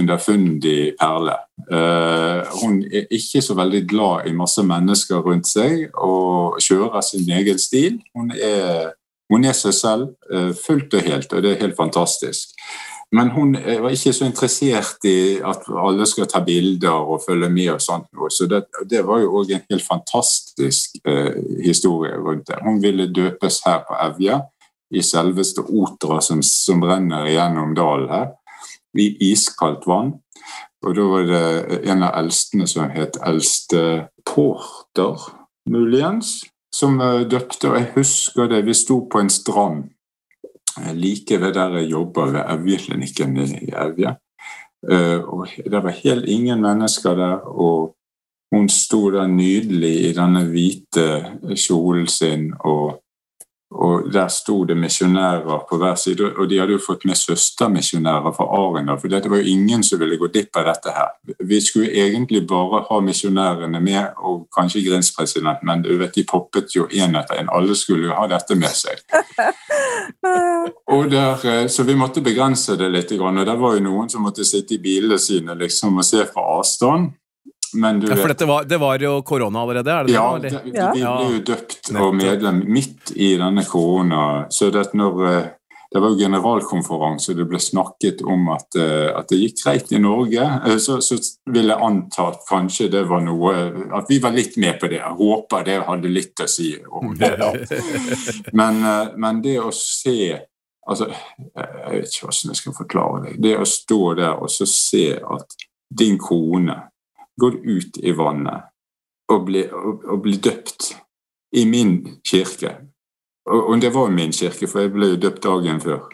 C: underfundig perle. Uh, hun er ikke så veldig glad i masse mennesker rundt seg og kjører sin egen stil. Hun er, hun er seg selv uh, fullt og helt, og det er helt fantastisk. Men hun var ikke så interessert i at alle skal ta bilder og følge med. og sånt. Så det, det var jo òg en helt fantastisk eh, historie rundt det. Hun ville døpes her på Evja i selveste Otra som, som renner gjennom dalen her, i iskaldt vann. Og da var det en av eldstene som het Eldste Porter, muligens, som døpte. Og jeg husker det, vi sto på en strand like ved der jeg jobber, ved Evjeklinikken i Evje. Og det var helt ingen mennesker der. og hun sto der nydelig i denne hvite kjolen sin, og, og der sto det misjonærer på hver side. Og de hadde jo fått med søstermisjonærer fra Arendal, for det var jo ingen som ville gå dipp av dette her. Vi skulle egentlig bare ha misjonærene med, og kanskje grenspresident, men du vet, de poppet jo én etter en. Alle skulle jo ha dette med seg. [laughs] Der, eh, så vi måtte begrense det litt. Og det var jo noen som måtte sitte i bilene sine liksom, og se fra avstand.
B: Men du ja, for dette var, det var jo korona allerede? er det
C: ja, det? det vi ble jo døpt og medlem midt i denne korona. Så det, når, eh, det var jo generalkonferanse, det ble snakket om at, eh, at det gikk greit i Norge. Eh, så, så, vil jeg anta at kanskje det var noe At vi var litt med på det. Jeg håper det hadde litt å si om [laughs] det. Men, men det å se altså, Jeg vet ikke hvordan jeg skal forklare det. Det å stå der og så se at din kone går ut i vannet og blir, og, og blir døpt i min kirke. Og, og, det var min kirke, for jeg ble jo døpt dagen før.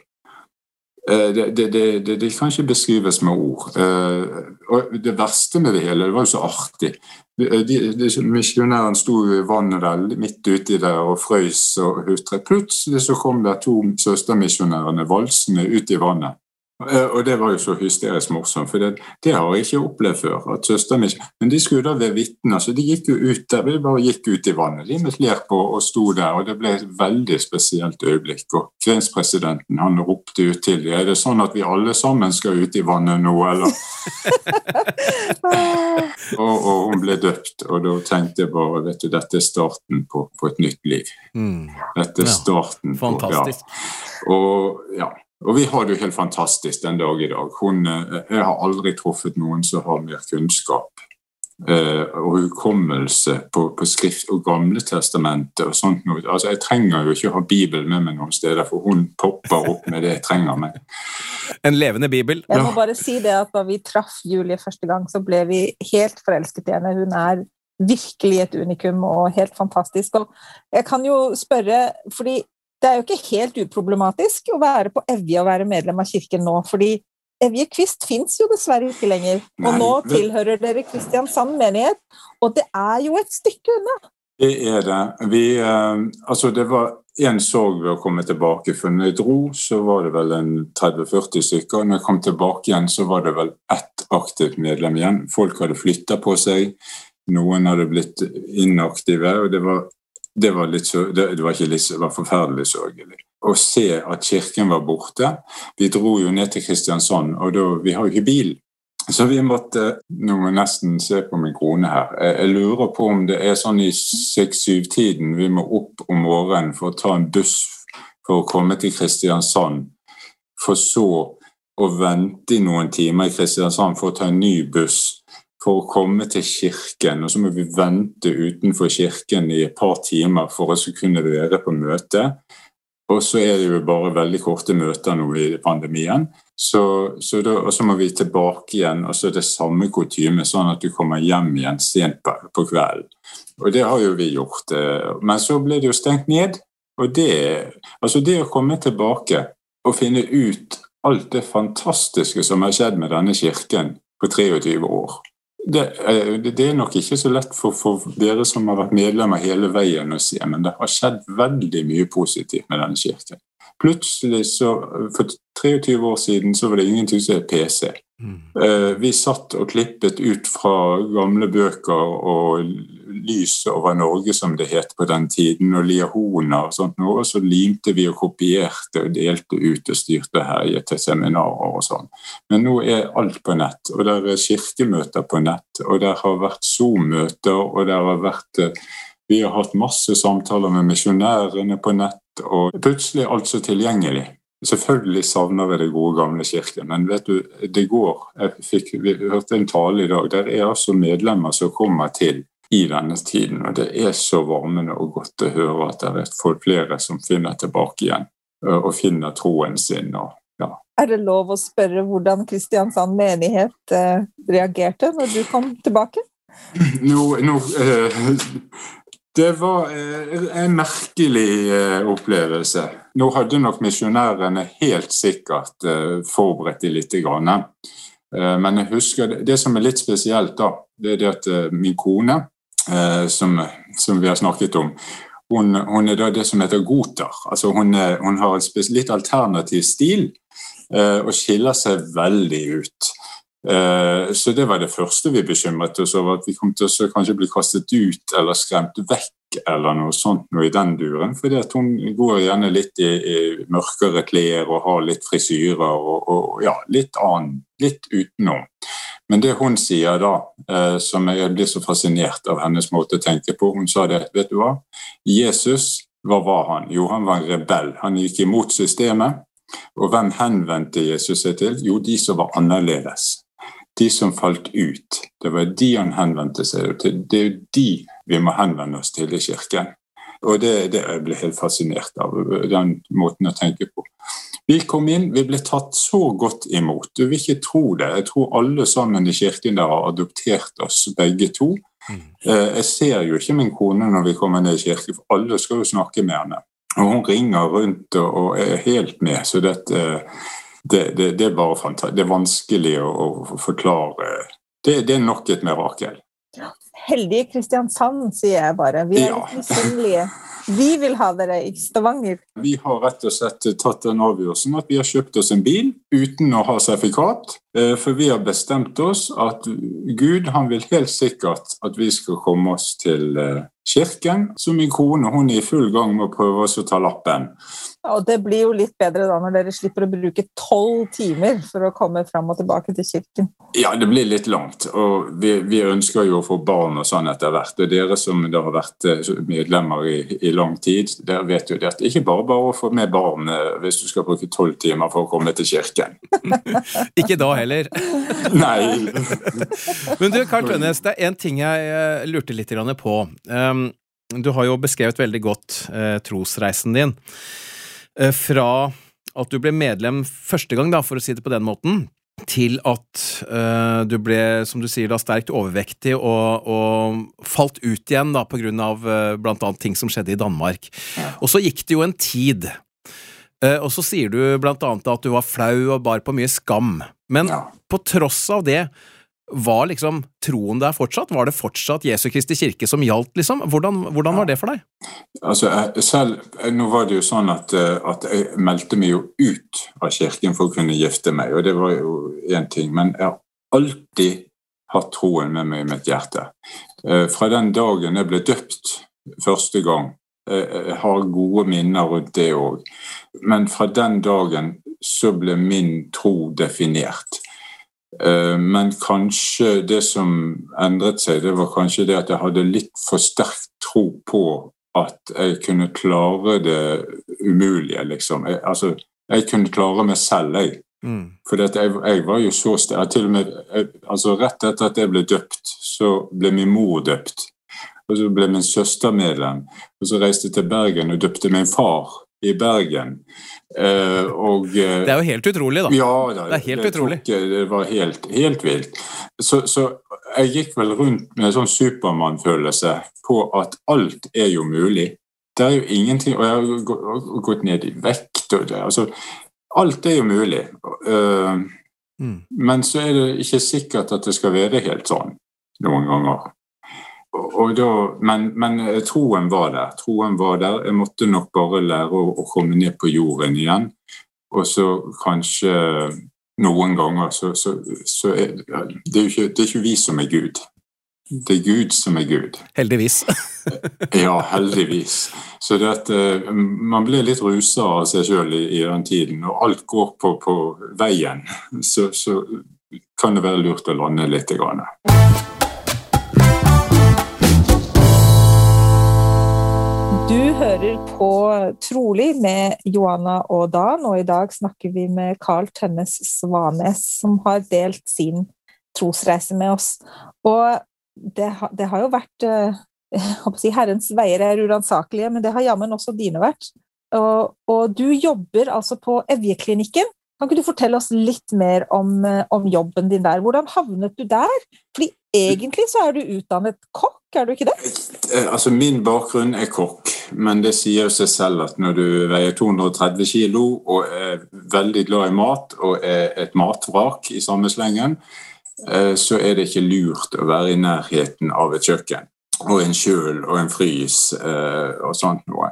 C: Eh, det, det, det, det, kan ikke beskrives med ord. Eh, og det verste med det hele, det var jo så artig. Misjonæren sto i vannet der, midt uti der og frøys og hutret. Plutselig så kom det to søstermisjonærene valsende ut i vannet. Eh, og det var jo så hysterisk morsomt, for det, det har jeg ikke opplevd før. at søsteren ikke, Men de skulle da være vitner, så de gikk jo ut der. De bare gikk ut i vannet de med klær på og sto der. og Det ble et veldig spesielt øyeblikk. og Grenspresidenten han ropte ut til dem er det sånn at vi alle sammen skal ut i vannet nå, eller? [laughs] og, og, hun ble døpt, og da tenkte jeg bare vet du, dette er starten på, på et nytt liv. Mm. Dette er starten ja.
B: Fantastisk.
C: på ja. Og ja, og vi har det jo helt fantastisk den dag i dag. Hun, eh, jeg har aldri truffet noen som har mer kunnskap eh, og hukommelse på, på, skrift og Gamle testamentet og sånt noe. Altså, jeg trenger jo ikke å ha Bibelen med meg noen steder, for hun popper opp med det jeg trenger meg. [laughs]
B: En levende bibel.
A: Jeg må bare si det at da vi traff Julie første gang, så ble vi helt forelsket i henne. Hun er virkelig et unikum og helt fantastisk. Og jeg kan jo spørre, fordi det er jo ikke helt uproblematisk å være på Evje og være medlem av kirken nå, fordi Evje Kvist fins jo dessverre ikke lenger. Og nå tilhører dere Kristiansand menighet, og det er jo et stykke unna.
C: Det er det. Vi, eh, altså det var én sorg ved å komme tilbake. For når jeg dro, så var det vel en 30-40 stykker. Når jeg kom tilbake igjen, så var det vel ett aktivt medlem igjen. Folk hadde flytta på seg. Noen hadde blitt inaktive. og det var det var, litt det, det var, litt, det var forferdelig sørgelig. Å se at kirken var borte. Vi dro jo ned til Kristiansand, og da, vi har jo ikke bil. Så vi måtte Nå må jeg nesten se på min kone her. Jeg lurer på om det er sånn i seks-syv-tiden vi må opp om morgenen for å ta en buss for å komme til Kristiansand, for så å vente i noen timer i Kristiansand for å ta en ny buss for å komme til kirken, og så må vi vente utenfor kirken i et par timer for å kunne være på møte. Og så er det jo bare veldig korte møter nå i pandemien. Så, så da, og så må vi tilbake igjen, og så er det samme kutyme, sånn at du kommer hjem igjen sent på, på kvelden. Og det har jo vi gjort. Eh, men så ble det jo stengt ned. Og det, altså det å komme tilbake og finne ut alt det fantastiske som har skjedd med denne kirken på 23 år det, det, er nok ikke så lett for, for, dere som har vært medlemmer hele veien å se, men det har skjedd veldig mye positivt med denne kirken. Plutselig, så, For 23 år siden så var det ingenting som het PC. Mm. Eh, vi satt og klippet ut fra gamle bøker og lys over Norge, som det het på den tiden, og liahoner og sånt, og så limte vi og kopierte og delte ut og styrte her til seminarer og sånn. Men nå er alt på nett, og det er kirkemøter på nett, og det har vært Zoom-møter, og det har vært eh, vi har hatt masse samtaler med misjonærene på nett, og plutselig alt så tilgjengelig. Selvfølgelig savner vi det gode, gamle kirken, men vet du, det går. Jeg fikk, vi hørte en tale i dag. Der er altså medlemmer som kommer til i denne tiden, og det er så varmende og godt å høre at det er folk flere som finner tilbake igjen og finner troen sin. og ja,
A: Er det lov å spørre hvordan Kristiansand menighet eh, reagerte når du kom tilbake?
C: Nå, nå eh, Det var eh, en merkelig eh, opplevelse. Nå hadde nok misjonærene helt sikkert eh, forberedt de litt. Men jeg husker det, som er litt spesielt, da, det er det at min kone, som, som vi har snakket om, hun, hun, er da det som heter goter. Altså hun, hun har en litt alternativ stil og skiller seg veldig ut. Eh, så det var det første vi bekymret oss over, at vi kom til å kanskje bli kastet ut eller skremt vekk eller noe sånt noe i den duren. For hun går gjerne litt i, i mørkere klær og har litt frisyrer og, og ja, litt annen, litt utenom. Men det hun sier da, eh, som jeg blir så fascinert av hennes måte å tenke på Hun sa det, vet du hva? Jesus, hva var han? Jo, han var en rebell. Han gikk imot systemet. Og hvem henvendte Jesus seg til? Jo, de som var annerledes. De som falt ut. Det var de han henvendte seg til. Det er jo de vi må henvende oss til i kirken. Og det, det jeg ble helt fascinert av, den måten å tenke på. Vi kom inn, vi ble tatt så godt imot. Du vil ikke tro det. Jeg tror alle sammen i kirken der har adoptert oss begge to. Mm. Eh, jeg ser jo ikke min kone når vi kommer ned i kirken, for alle skal jo snakke med henne. Og hun ringer rundt og er helt med. Så dette, det, det, det er bare fantastisk. Det er vanskelig å, å forklare. Det, det, er nok et mirakel.
A: Heldige Kristiansand, sier jeg bare. Vi er litt misunnelige. Vi vil ha dere i Stavanger.
C: Vi har rett og slett tatt den avgjørelsen at vi har kjøpt oss en bil uten å ha sertifikat. Eh, for vi har bestemt oss at Gud han vil helt sikkert at vi skal komme oss til eh, kirken. Så min kone hun er i full gang med å prøve oss å ta lappen.
A: Og det blir jo litt bedre da når dere slipper å bruke tolv timer for å komme fram og tilbake til kirken.
C: Ja, det blir litt langt. Og vi, vi ønsker jo å få barn og sånn etter hvert. Og dere som da har vært eh, medlemmer i, i lang tid, dere vet jo det at det ikke bare bare å få med barn eh, hvis du skal bruke tolv timer for å komme til kirken. [laughs]
B: ikke da heller. [laughs]
C: Nei.
B: Men du, Karl Tønnes, det er en ting jeg eh, lurte litt på. Um, du har jo beskrevet veldig godt eh, trosreisen din. Eh, fra at du ble medlem første gang, da, for å si det på den måten, til at uh, du ble, som du sier, da, sterkt overvektig og, og falt ut igjen da, på grunn av uh, blant annet ting som skjedde i Danmark. Ja. Og så gikk det jo en tid. Uh, og så sier du blant annet at du var flau og bar på mye skam. Men ja. på tross av det var liksom troen der fortsatt? Var det fortsatt Jesu Kristi kirke som gjaldt, liksom? Hvordan, hvordan var det for deg?
C: Altså, selv, Nå var det jo sånn at, eh, at, jeg meldte meg jo ut av kirken for å kunne gifte meg, og det var jo én ting. Men jeg har alltid hatt troen med meg i mitt hjerte. Eh, fra den dagen jeg ble døpt første gang. Eh, jeg har gode minner rundt det òg. Men fra den dagen så ble min tro definert. Eh, men kanskje det som endret seg, det var kanskje det at jeg hadde litt for sterk tro på at jeg kunne klare det umulige, liksom. Jeg, altså, jeg kunne klare meg selv, jeg. Mm. For jeg, jeg, var jo så sterk til og med, jeg, altså Rett etter at jeg ble døpt, så ble min mor døpt. Og så ble min søster medlem. Og så reiste jeg til Bergen og døpte min far i Bergen.
B: Uh, og, uh, det er jo helt utrolig, da.
C: Ja, da,
B: det er helt det utrolig.
C: Det var helt, helt vilt. Så, så, jeg gikk vel rundt med en sånn Supermann-følelse på at alt er jo mulig. Det er jo ingenting Og jeg har gått ned i vekt og det, altså, Alt er jo mulig. Uh, mm. Men så er det ikke sikkert at det skal være helt sånn noen ganger da, men, men, eh, troen var der. Troen var der. Jeg måtte nok bare lære å, å komme ned på jorden igjen. Og så kanskje noen ganger så, så, så er det, er ikke, det er ikke vi som er Gud. Det er Gud som er Gud.
B: Heldigvis. [laughs]
C: ja, heldigvis. Så det at uh, man blir litt rusa av seg sjøl i, i, den tiden. Og alt går på, på veien, så, så, kan det være lurt å lande litt. Grann.
A: Du hører på Trolig med Joanna og Dan, og i dag snakker vi med Carl Tønnes Svanes, som har delt sin trosreise med oss. Og det, det har jo vært eh, si, Herrens veier er uransakelige, men det har jammen også dine vært. Og, og, du jobber altså på Evjeklinikken, Kan ikke du fortelle oss litt mer om, eh, om jobben din der? Hvordan havnet du der? Fordi egentlig så er du utdannet kokk, er du ikke det?
C: Eh, altså Min bakgrunn er kokk, men det sier seg selv at når du veier 230 kilo og er veldig glad i mat og er et matvrak i samme slengen, eh, så er det ikke lurt å være i nærheten av et kjøkken og en kjøl og en frys eh, og sånt noe.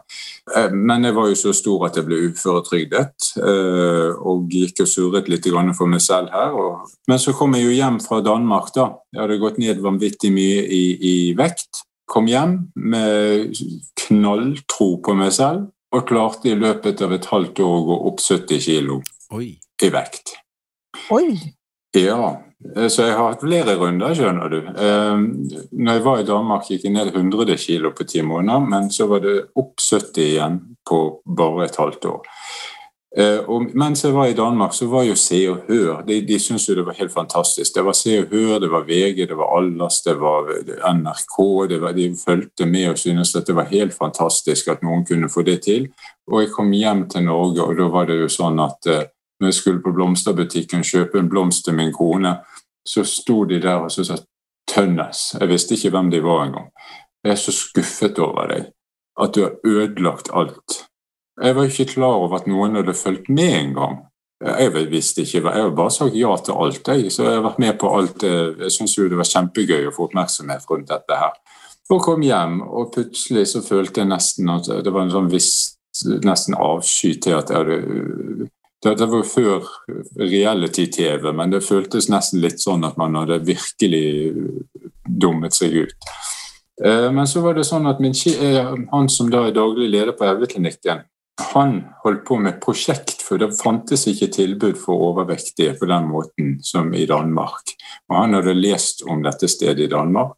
C: Eh, men jeg var jo så stor at jeg ble uføretrygdet eh, og gikk og surret litt for meg selv her. Og, men så kom jeg jo hjem fra Danmark, da. Jeg hadde gått ned vanvittig mye i, i vekt. Kom hjem med knalltro på meg selv og klarte i løpet av et halvt år å gå opp 70 kilo i vekt.
A: Oi!
C: Ja, så jeg har hatt flere runder, skjønner du. Eh, når jeg var i Danmark, gikk jeg ned 100 kg på ti måneder, men så var det opp 70 igjen på bare et halvt år. Eh, og mens jeg var i Danmark, så var jo Se og Hør De, de syntes jo det var helt fantastisk. Det var Se og Hør, det var VG, det var Allas, det var NRK. Det var, de fulgte med og syntes at det var helt fantastisk at noen kunne få det til. Og jeg kom hjem til Norge, og da var det jo sånn at når jeg skulle på blomsterbutikken kjøpe en blomst til min kone, så sto de der og sa Tønnes. Jeg visste ikke hvem de var engang. Jeg er så skuffet over deg. At du har ødelagt alt. Jeg var ikke klar over at noen hadde fulgt med engang. Jeg visste ikke, jeg har bare sagt ja til alt. Jeg, så jeg har vært med på alt. Jeg syns jo det var kjempegøy å få oppmerksomhet rundt dette her. Og kom hjem, og plutselig så følte jeg nesten at det var en sånn viss nesten avsky til at jeg hadde det, var før reality-TV, men det føltes nesten litt sånn at man hadde virkelig dummet seg ut. Eh, men så var det sånn at min, eh, han som da er daglig leder på Evleklinikken, han holdt på med et prosjekt, for det fantes ikke tilbud for overvektige på den måten som i Danmark. Og Han hadde lest om dette stedet i Danmark,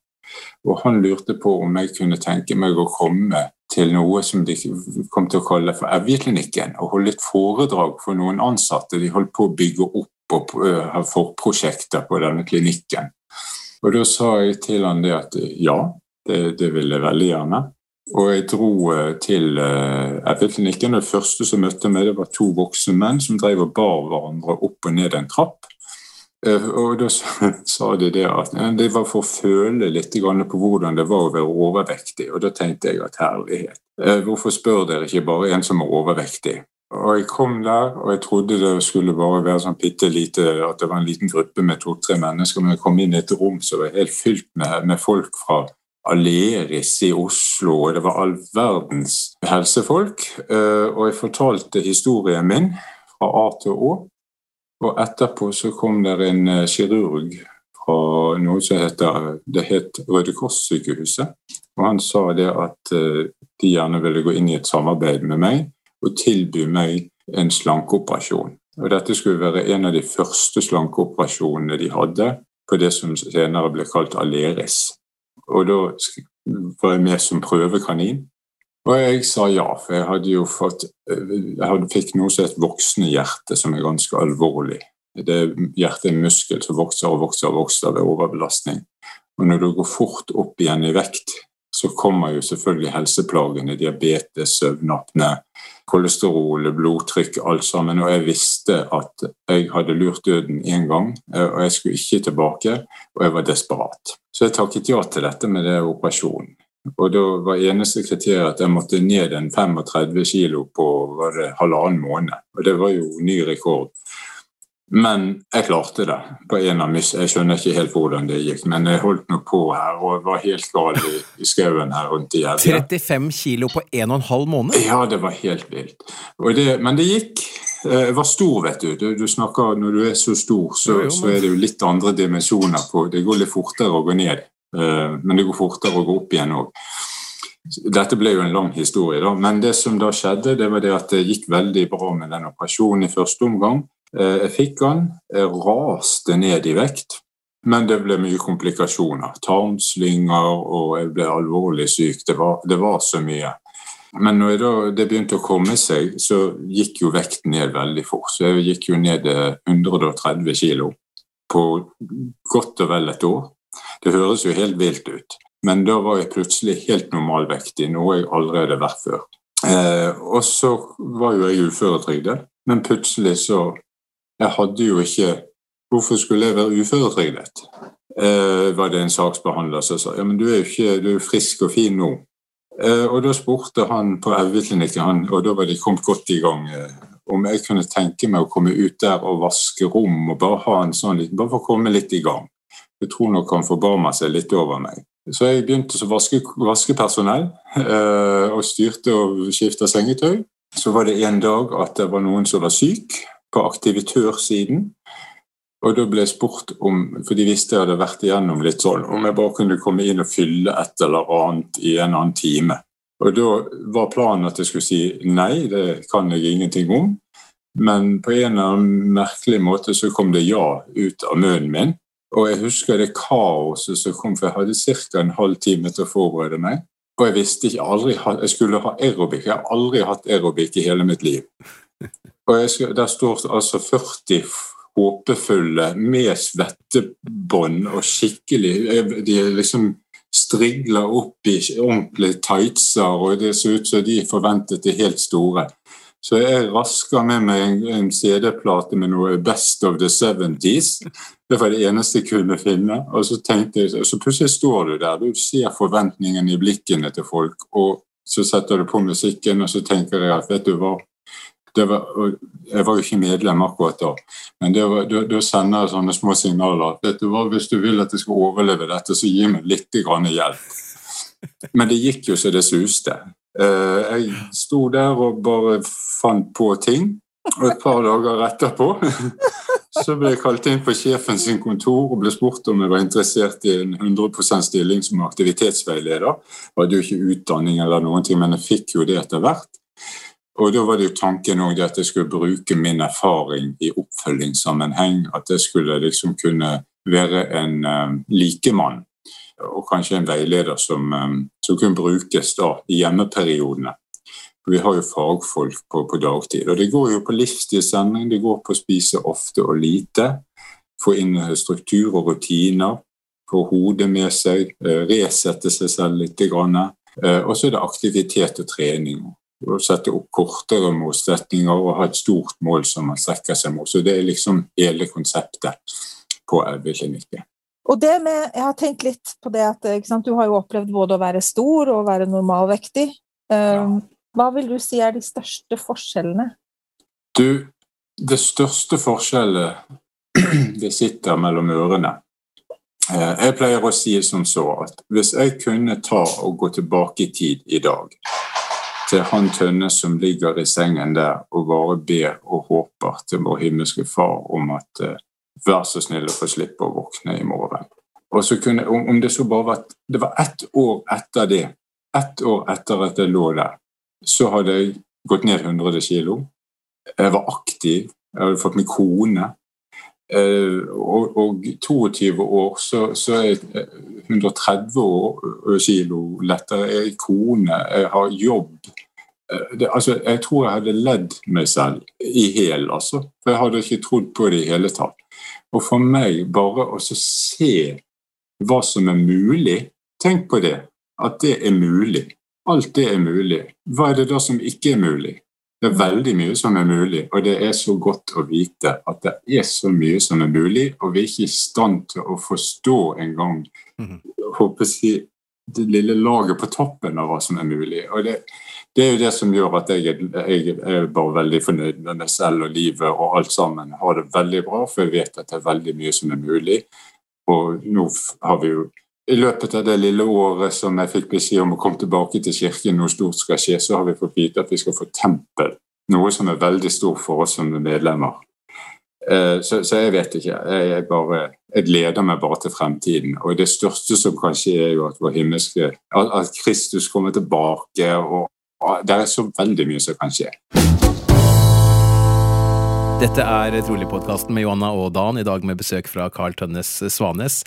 C: og han lurte på om jeg kunne tenke meg å komme til noe som de kom til å kalle for Evjeklinikken, og holde et foredrag for noen ansatte. De holdt på å bygge opp og ha forprosjekter på denne klinikken. Og Da sa jeg til han det at ja, det, det ville jeg veldig gjerne. Og jeg dro til Evjeklinikken, og det første som møtte meg, det var to voksne menn som drev og bar hverandre opp og ned en trapp. Eh, og da [laughs] sa de det at det var for å føle litt på hvordan det var å være overvektig. Og da tenkte jeg at herlighet, eh, hvorfor spør dere ikke bare en som er overvektig? Og jeg kom der, og jeg trodde det skulle bare være sånn bitte lite, at det var en liten gruppe med to-tre mennesker. Men jeg kom inn i et rom som var helt fylt med, med folk fra Aleris i Oslo, og det var all verdens helsefolk. Eh, og jeg fortalte historien min fra A til Å. Og etterpå så kom det en eh, kirurg fra noe som heter Det het Røde Kors-sykehuset. Og han sa det at eh, de gjerne ville gå inn i et samarbeid med meg og tilby meg en slankeoperasjon. Og dette skulle være en av de første slankeoperasjonene de hadde på det som senere ble kalt Aleris. Og da var jeg med som prøvekanin. Og jeg sa ja, for jeg hadde jo fått Jeg hadde fikk noe som het voksenhjerte, som er ganske alvorlig. Det er Hjertet er en muskel som vokser og vokser og vokser ved overbelastning. Og når du går fort opp igjen i vekt, så kommer jo selvfølgelig helseplagene. Diabetes, søvnapne, kolesterol, blodtrykk, alt sammen. Og jeg visste at jeg hadde lurt døden én gang, og jeg skulle ikke tilbake. Og jeg var desperat. Så jeg takket ja til dette med det operasjonen. Og da var eneste kriteriet at jeg måtte ned en 35 kilo på var det, halvannen måned. Og det var jo ny rekord. Men jeg klarte det. på en av mis. Jeg skjønner ikke helt hvordan det gikk, men jeg holdt nå på her og var helt gal i, i skauen her rundt i
B: Evje. 35 kilo på en og en halv måned?
C: Ja, det var helt vilt. Det, men det gikk. Eh, jeg var stor, vet du. du. du. snakker, Når du er så stor, så, så, er det jo litt andre dimensjoner på Det går litt fortere å gå ned. Eh, men det går fortere å gå opp igjen òg. Dette ble jo en lang historie, da. men det som da skjedde, det var det at det gikk veldig bra med den operasjonen i første omgang. Eh, jeg fikk den, jeg raste ned i vekt, men det ble mye komplikasjoner. Tarmslynger, og jeg ble alvorlig syk. Det var, det var så mye. Men når da, det begynte å komme seg, så gikk jo vekten ned veldig fort. Så jeg gikk jo ned 130 eh, kilo på godt og vel et år. Det høres jo helt vilt ut, men da var jeg plutselig helt normalvektig, noe jeg aldri hadde vært før. Eh, og så var jo jeg uføretrygdet, men plutselig så Jeg hadde jo ikke Hvorfor skulle jeg være uføretrygdet? Eh, var det en saksbehandler som sa. Ja, men du er jo ikke, du er frisk og fin nå. Eh, og da spurte han på Evjeklinikken, og da var de kommet godt i gang, eh, om jeg kunne tenke meg å komme ut der og vaske rom og bare ha en sånn liten, bare for å komme litt i gang. Jeg tror nok han forbarma seg litt over meg. Så jeg begynte som vaske, vaskepersonell eh, og styrte og skifta sengetøy. Så var det en dag at det var noen som var syk på aktivitørsiden. Og da ble jeg spurt om, for de visste jeg hadde vært igjennom litt sånn, om jeg bare kunne komme inn og fylle et eller annet i en annen time. Og da var planen at jeg skulle si nei, det kan jeg ingenting om. Men på en eller annen merkelig måte så kom det ja ut av munnen min. Og jeg husker det kaoset som kom, for jeg hadde ca. en halv time til å forberede meg. Og jeg visste ikke aldri jeg skulle ha aerobic. Jeg har aldri hatt aerobic i hele mitt liv. Og jeg, Der står altså 40 håpefulle med svettebånd og skikkelig De liksom strigler opp i ordentlige tightser, og det ser ut som de forventet det helt store. Så jeg rasker med meg en CD-plate med noe Best of the 70s. Det var det eneste jeg kunne finne. Og så jeg, så plutselig står du der, du ser forventningene i blikkene til folk, og så setter du på musikken, og så tenker jeg at vet du hva var, jeg var jo ikke medlem akkurat da, men da sender jeg sånne små signaler. vet du hva, Hvis du vil at jeg skal overleve dette, så gi meg litt hjelp. Men det gikk jo så det suste. Eh, jeg sto der og bare fant på ting. Og et par dager etterpå [laughs] så ble jeg kalt inn på sjefen sin kontor og ble spurt om jeg var interessert i en 100 stilling som aktivitetsveileder. Jeg hadde jo ikke utdanning eller noen ting, men jeg fikk jo det etter hvert. Og da var det jo tanken òg at jeg skulle bruke min erfaring i oppfølgingssammenheng. At jeg skulle liksom kunne være en um, likemann og kanskje en veileder som, um, som kunne brukes da i hjemmeperiodene. Vi har jo fagfolk på, på, dagtid. Og det går jo på livsstilsendring, det går på å spise ofte og lite. Få inn eh, struktur og rutiner. Få hodet med seg. Eh, resette seg selv litt. Eh, og så er det aktivitet og trening. Å sette opp kortere motsetninger og ha et stort mål som man strekker seg mot. Så det er liksom hele konseptet på elveklinikken.
A: Og det med, Jeg har tenkt litt på det at du har jo opplevd både å være stor og å være normalvektig. Ja. Hva vil du si er de største forskjellene?
C: Du, det største forskjellet [clears throat] det sitter mellom ørene. Eh, jeg pleier å si som så at hvis jeg kunne ta og gå tilbake i tid i dag til han Tønne som ligger i sengen der og bare ber og håper til vår himmelske Far om at uh, vær så snill å få slippe å våkne i morgen. Og så kunne, om det så bare var, det var ett år etter det, ett år etter at jeg lå der, så hadde jeg gått ned 100 kg. Jeg var aktiv, jeg hadde fått meg kone. Eh, og, og 22 år så, så er jeg 130 kg lettere. Jeg er kone, jeg har jobb. Eh, det, altså, jeg tror jeg hadde ledd meg selv i hæl, altså. For jeg hadde ikke trodd på det i hele tatt. Og for meg bare å se hva som er mulig Tenk på det, at det er mulig. Alt det er mulig. Hva er det da som ikke er mulig? Det er veldig mye som er mulig, og det er så godt å vite at det er så mye som er mulig, og vi er ikke i stand til å forstå engang håper si, det lille laget på toppen av hva som er mulig. Og det, det er jo det som gjør at jeg, jeg, er bare veldig fornøyd med meg selv og livet og alt sammen. Har det veldig bra, for jeg vet at det er veldig mye som er mulig. Og nå har vi jo i løpet av det lille året som jeg fikk beskjed om å komme tilbake til kirken, noe stort skal skje, så har vi fått vite at vi skal få tempel. Noe som er veldig stort for oss som medlemmer. Eh, så, så jeg vet ikke. Jeg, bare, jeg, gleder meg bare til fremtiden. Og det største som kan skje, er jo at vår himmelske At Kristus kommer tilbake. og, Det er så veldig mye som kan skje.
B: Dette er Trolig-podkasten med Johanna og Dan, i dag med besøk fra Carl Tønnes Svanes.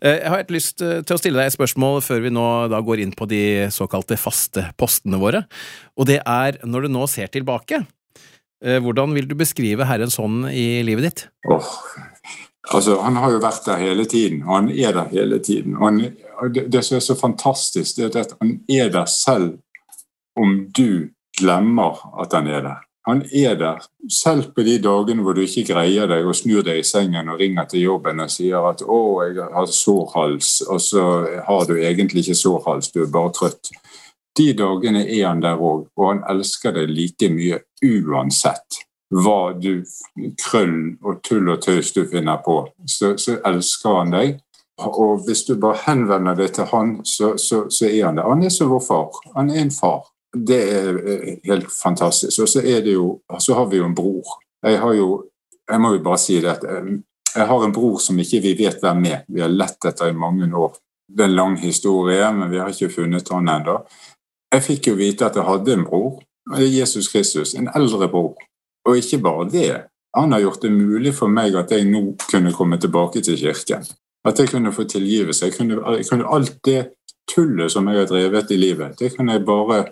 B: Eh, jeg har helt lyst eh, til å stille deg et spørsmål før vi nå går inn på de såkalte faste postene våre. Og det er, når du nå ser tilbake, eh, hvordan vil du beskrive Herrens hånd i livet ditt?
C: Oh, altså, Han har jo vært der hele tiden, og han er der hele tiden. Han, det, det som er så fantastisk, det er at han er der selv om du glemmer at han er der. Han er der. Selv på de dagene hvor du ikke greier deg og snur deg i sengen og ringer til jobben og sier at 'å, jeg har sår hals', og så har du egentlig ikke sår hals, du er bare trøtt. De dagene er han der òg, og han elsker deg like mye uansett hva du krøll og tull og tøys du finner på. Så, så elsker han deg. Og hvis du bare henvender deg til han, så, så, så er han det. Han er som vår far. Han er en far. Det er eh, helt fantastisk. Og så, er det jo, så har vi jo en bror. Jeg har jo Jeg må jo bare si det at eh, jeg har en bror som ikke vi vet hvem er. Vi har lett etter i mange år. Det er en lang historie, men vi har ikke funnet han ennå. Jeg fikk jo vite at jeg hadde en bror. Det er Jesus Kristus. En eldre bror. Og ikke bare det. Han har gjort det mulig for meg at jeg nå kunne komme tilbake til kirken. At jeg kunne få tilgivelse. Jeg kunne, jeg kunne alt det tullet som jeg har drevet i livet, det kunne jeg bare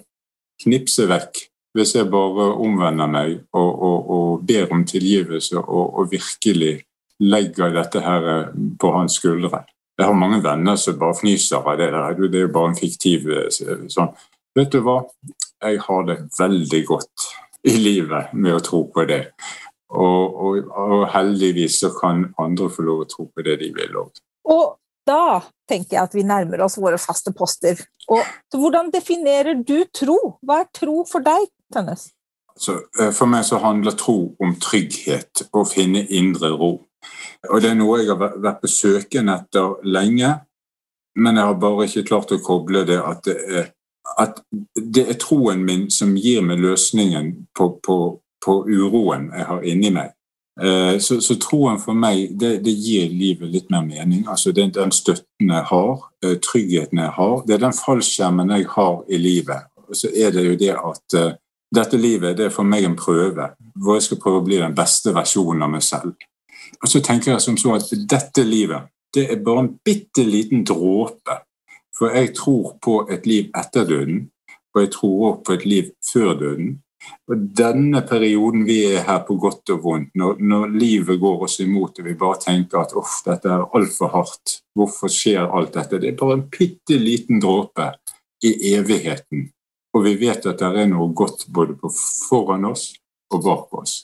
C: knipse vekk hvis jeg bare omvender meg og, og, og ber om tilgivelse og, og, virkelig legger dette her på hans skuldre. Jeg har mange venner som bare fnyser av det der. Det er jo bare en fiktiv eh, sånn. Vet du hva? Jeg har det veldig godt i livet med å tro på det. Og heldigvis så kan andre få lov å tro på det de vil òg.
A: Og da tenker jeg at vi nærmer oss våre faste poster. Og, hvordan definerer du tro? Hva er tro for deg, Tønnes?
C: Så, eh, for meg så handler tro om trygghet, å finne indre ro. Og Det er noe jeg har vært på søken etter lenge, men jeg har bare ikke klart å koble det at det er, at det er troen min som gir meg løsningen på, på, på uroen jeg har inni meg. Eh, så, så, troen for meg det, det, gir livet litt mer mening. Altså det er den støtten jeg har, eh, tryggheten jeg har. Det er den fallskjermen jeg har i livet. Og så er det jo det at uh, dette livet det er for meg en prøve hvor jeg skal prøve å bli den beste versjonen av meg selv. Og så tenker jeg som så at dette livet det er bare en bitte liten dråpe. For jeg tror på et liv etter døden, og jeg tror også på et liv før døden. Og denne perioden vi er her på godt og vondt, når, når livet går oss imot og vi bare tenker at uff, dette er altfor hardt, hvorfor skjer alt dette? Det er bare en bitte liten dråpe i evigheten. Og vi vet at det er noe godt både foran oss og bak oss.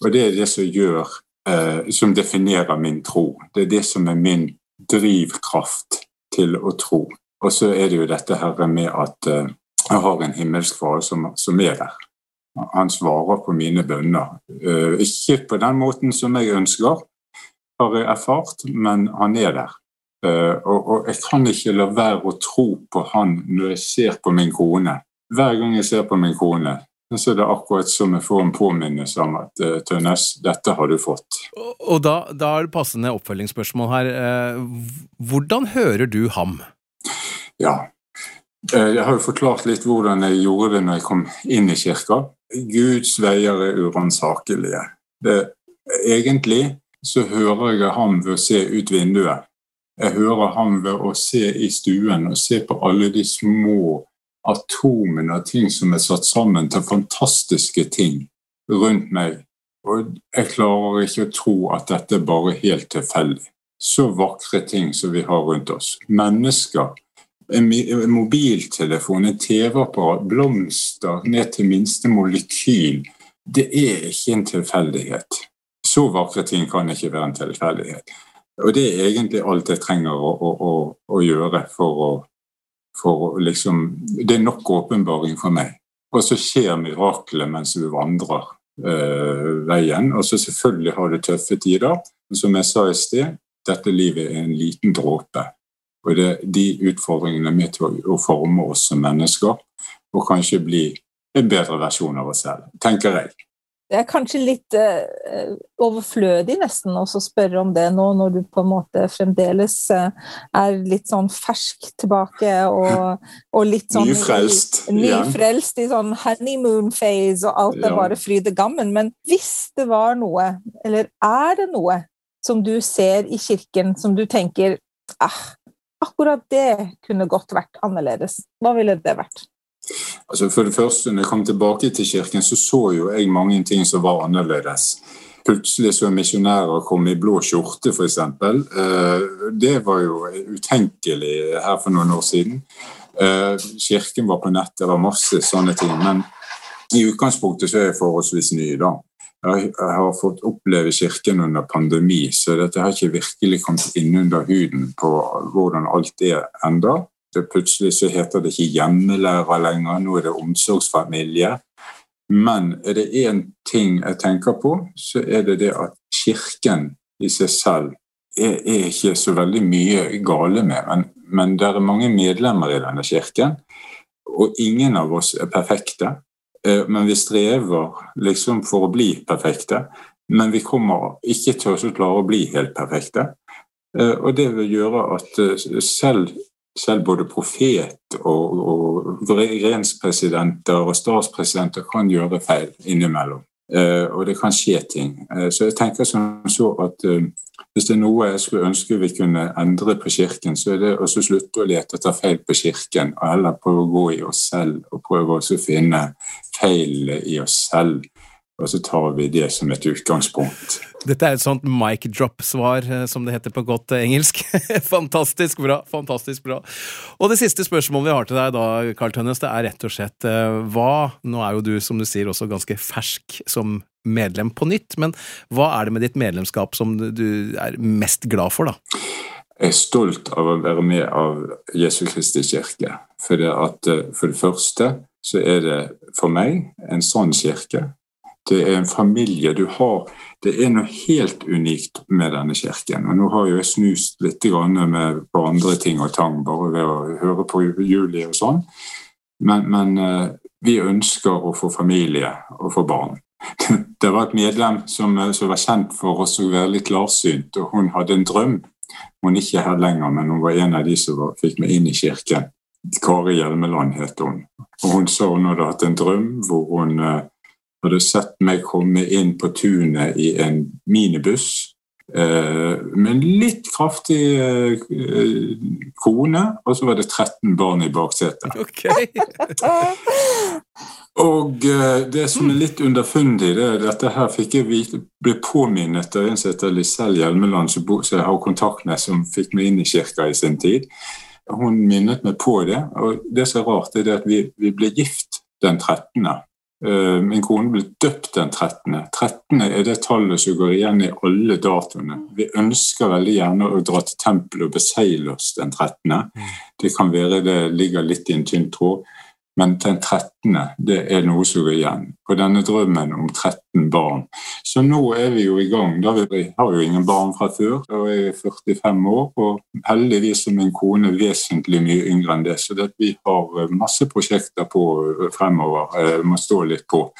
C: Og det er det som gjør, eh, som definerer min tro. Det er det som er min drivkraft til å tro. Og så er det jo dette her med at eh, jeg har en himmelsk far som, som er der han svarer på mine bønner. Eh, ikke på den måten som jeg ønsker, har jeg erfart, men han er der. Eh, og jeg kan ikke la være å tro på han når jeg ser på min kone. Hver gang jeg ser på min kone, så er det akkurat som jeg får en påminnelse om at uh, Tønnes, dette har du fått.
B: Og da, da er det passende oppfølgingsspørsmål her. Hvordan hører du ham?
C: Ja, jeg har jo forklart litt hvordan jeg gjorde det når jeg kom inn i kirka. Guds veier er uransakelige. Egentlig så hører jeg ham ved å se ut vinduet. Jeg hører ham ved å se i stuen og se på alle de små atomene av ting som er satt sammen til fantastiske ting rundt meg. Og jeg klarer ikke å tro at dette er bare helt tilfeldig. Så vakre ting som vi har rundt oss. Mennesker en mobiltelefon, en TV-apparat, blomster ned til minste molekyl. Det er ikke en tilfeldighet. Så vakre ting kan ikke være en tilfeldighet. Og det er egentlig alt jeg trenger å, å, å, å gjøre for å, for liksom Det er nok åpenbaring for meg. Og så skjer miraklet mens vi vandrer øh, veien. Og så selvfølgelig har du tøffe tider. Men som jeg sa i sted, dette livet er en liten dråpe og det, er de utfordringene er med til å, forme oss som mennesker, og kanskje bli en bedre versjon av oss selv, tenker jeg.
A: Det er kanskje litt uh, overflødig nesten å spørre om det nå, når du på en måte fremdeles uh, er litt sånn fersk tilbake og, og litt sånn
C: Nyfrelst.
A: I, nyfrelst i sånn honeymoon phase, og alt er ja. bare fryd og gammen. Men hvis det var noe, eller er det noe, som du ser i kirken som du tenker ah, akkurat det kunne godt vært annerledes. Hva ville det vært?
C: Altså for det første, når jeg kom tilbake til kirken, så så jo jeg mange ting som var annerledes. Plutselig så misjonærer kom i blå skjorte, f.eks. Eh, det var jo utenkelig her for noen år siden. Eh, kirken var på nett, det var masse sånne ting. Men I utgangspunktet så er jeg forholdsvis ny, da. Jeg har fått oppleve Kirken under pandemi, så dette har ikke virkelig kommet inn under huden på hvordan alt er enda. Det plutselig så heter det ikke hjemmelærer lenger, nå er det omsorgsfamilie. Men er det én ting jeg tenker på, så er det det at Kirken i seg selv er, er ikke så veldig mye gale med. Men, men det er mange medlemmer i denne kirken, og ingen av oss er perfekte. Eh, men vi strever liksom for å bli perfekte. Men vi kommer ikke til å klare å bli helt perfekte. Eh, og det vil gjøre at eh, selv, selv både profet og, og regjeringspresidenter og statspresidenter kan gjøre feil innimellom. Og det kan skje ting. Så jeg tenker som så at hvis det er noe jeg skulle ønske vi kunne endre på Kirken, så er det å slutte å lete etter feil på Kirken, og heller prøve å gå i oss selv og prøve å finne feil i oss selv. Og så tar vi det som et utgangspunkt.
B: Dette er et sånt mic drop-svar, eh, som det heter på godt eh, engelsk. [laughs] fantastisk bra, fantastisk bra. Og det siste spørsmålet vi har til deg da, Carl Tønnes, det er rett og slett eh, hva Nå er jo du, som du sier, også ganske fersk som medlem på nytt, men hva er det med ditt medlemskap som du er mest glad for, da?
C: Jeg er stolt av å være med av Jesu Kristi kirke. For det, at, for det første så er det for meg en sånn kirke. Det er en familie du har. Det er noe helt unikt med denne kirken. Og nå har jo jeg snust litt med, på andre ting og tang bare ved å høre på Julie og sånn. Men, men eh, vi ønsker å få familie og få barn. [laughs] Det var et medlem som, eh, som var kjent for oss å være litt klarsynt, og hun hadde en drøm. Hun er ikke her lenger, men hun var en av de som var, fikk meg inn i kirken. Kari Hjelmeland het hun. Og Hun sa hun hadde hatt en drøm hvor hun uh, hadde sett meg komme inn på tunet i en minibuss uh, med en litt kraftig uh, kone, og så var det 13 barn i baksetet. [laughs]
B: Okay. [laughs]
C: Og uh, det som er litt underfundig, det er dette her fikk jeg vite, ble påminnet av en som heter Lisell Hjelmeland, som, jeg har kontakt med, som fikk meg inn i kirka i sin tid. Hun minnet meg på det. Og det som er rart, er at vi, vi ble gift den 13. Uh, min kone ble døpt den 13. 13 er det tallet som går igjen i alle datoene. Vi ønsker veldig gjerne å dra til tempelet og beseile oss den 13. Mm. Det kan være det ligger litt i en tynn tråd. Men den 13. det er noe som går igjen. Og denne drømmen om 13 barn. Så nå er vi jo i gang. Da vi har jo ingen barn fra før. og jeg er 45 år, og heldigvis er min kone vesentlig mye yngre enn det. Så det vi har masse prosjekter på fremover. Jeg må stå litt på.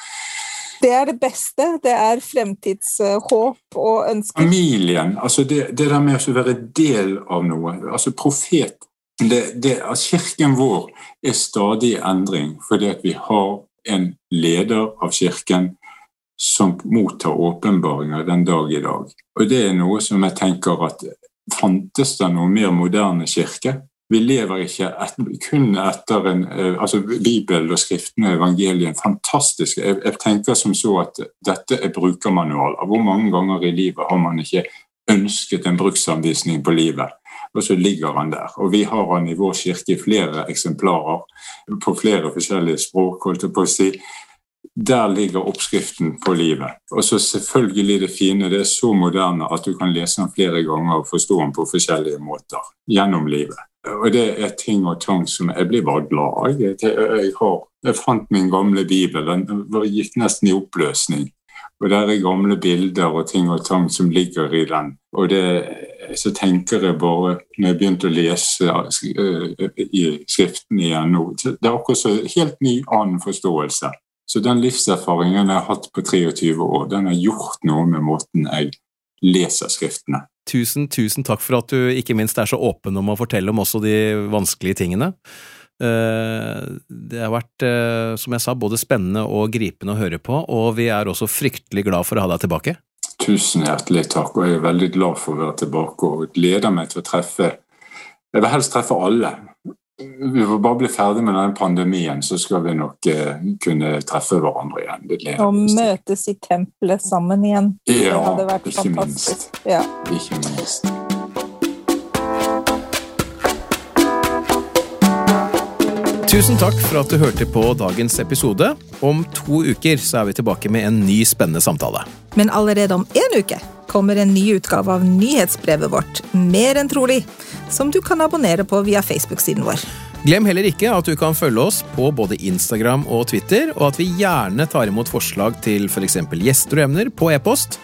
A: Det er det beste. Det er fremtidshåp og ønsker.
C: Familien. altså Det, det der med å være del av noe. altså Profet det, det, at Kirken vår er stadig i endring fordi at vi har en leder av Kirken som mottar åpenbaringer den dag i dag. Og det er noe som jeg tenker at fantes det noe mer moderne kirke? Vi lever ikke et, kun etter en, eh, altså Bibelen og Skriftene og evangeliet. Fantastisk. Jeg, jeg, tenker som så at dette er brukermanual. Hvor mange ganger i livet har man ikke ønsket en bruksanvisning på livet? Og så ligger han der. Og vi har han i vår kirke i flere eksemplarer på flere forskjellige språk. holdt jeg på å si. Der ligger oppskriften på livet. Og så selvfølgelig det fine, det er så moderne at du kan lese den flere ganger og forstå den på forskjellige måter gjennom livet. Og det er ting og tang som Jeg blir bare glad. Jeg, jeg, har, jeg fant min gamle bibel. Den gikk nesten i oppløsning. Og der er gamle bilder og ting og tang som ligger i den. Og det, så tenker jeg bare, når jeg begynte å lese uh, i Skriften igjen nå Det er akkurat så helt ny annen forståelse. Så den livserfaringen jeg har hatt på 23 år, den har gjort noe med måten jeg leser Skriftene.
B: Tusen, tusen takk for at du ikke minst er så åpen om å fortelle om også de vanskelige tingene. Eh, det har vært, eh, som jeg sa, både spennende og gripende å høre på, og vi er også fryktelig glad for å ha deg tilbake.
C: Tusen hjertelig takk, og jeg er veldig glad for å være tilbake og gleder meg til å treffe Jeg vil helst treffe alle. Vi får bare bli ferdig med denne pandemien, så skal vi nok eh, kunne treffe hverandre igjen.
A: Og møtes i tempelet sammen igjen.
C: Ja, det hadde vært ikke fantastisk. Minst. Ja. Ikke minst.
B: Tusen takk for at du hørte på dagens episode. Om to uker så er vi tilbake med en ny spennende samtale.
A: Men allerede om én uke kommer en ny utgave av nyhetsbrevet vårt, Mer enn trolig, som du kan abonnere på via Facebook-siden vår.
B: Glem heller ikke at du kan følge oss på både Instagram og Twitter, og at vi gjerne tar imot forslag til f.eks. For gjester og emner på e-post.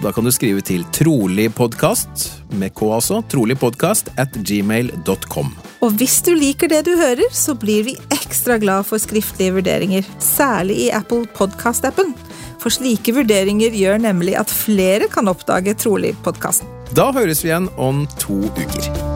B: Da kan du skrive til troligpodkast, med k altså, troligpodkast at gmail.com.
A: Og hvis du liker det du hører, så blir vi ekstra glad for skriftlige vurderinger, særlig i Apple Podcast-appen. For slike vurderinger gjør nemlig at flere kan oppdage Trolig-podkasten.
B: Da høres vi igjen om to uker.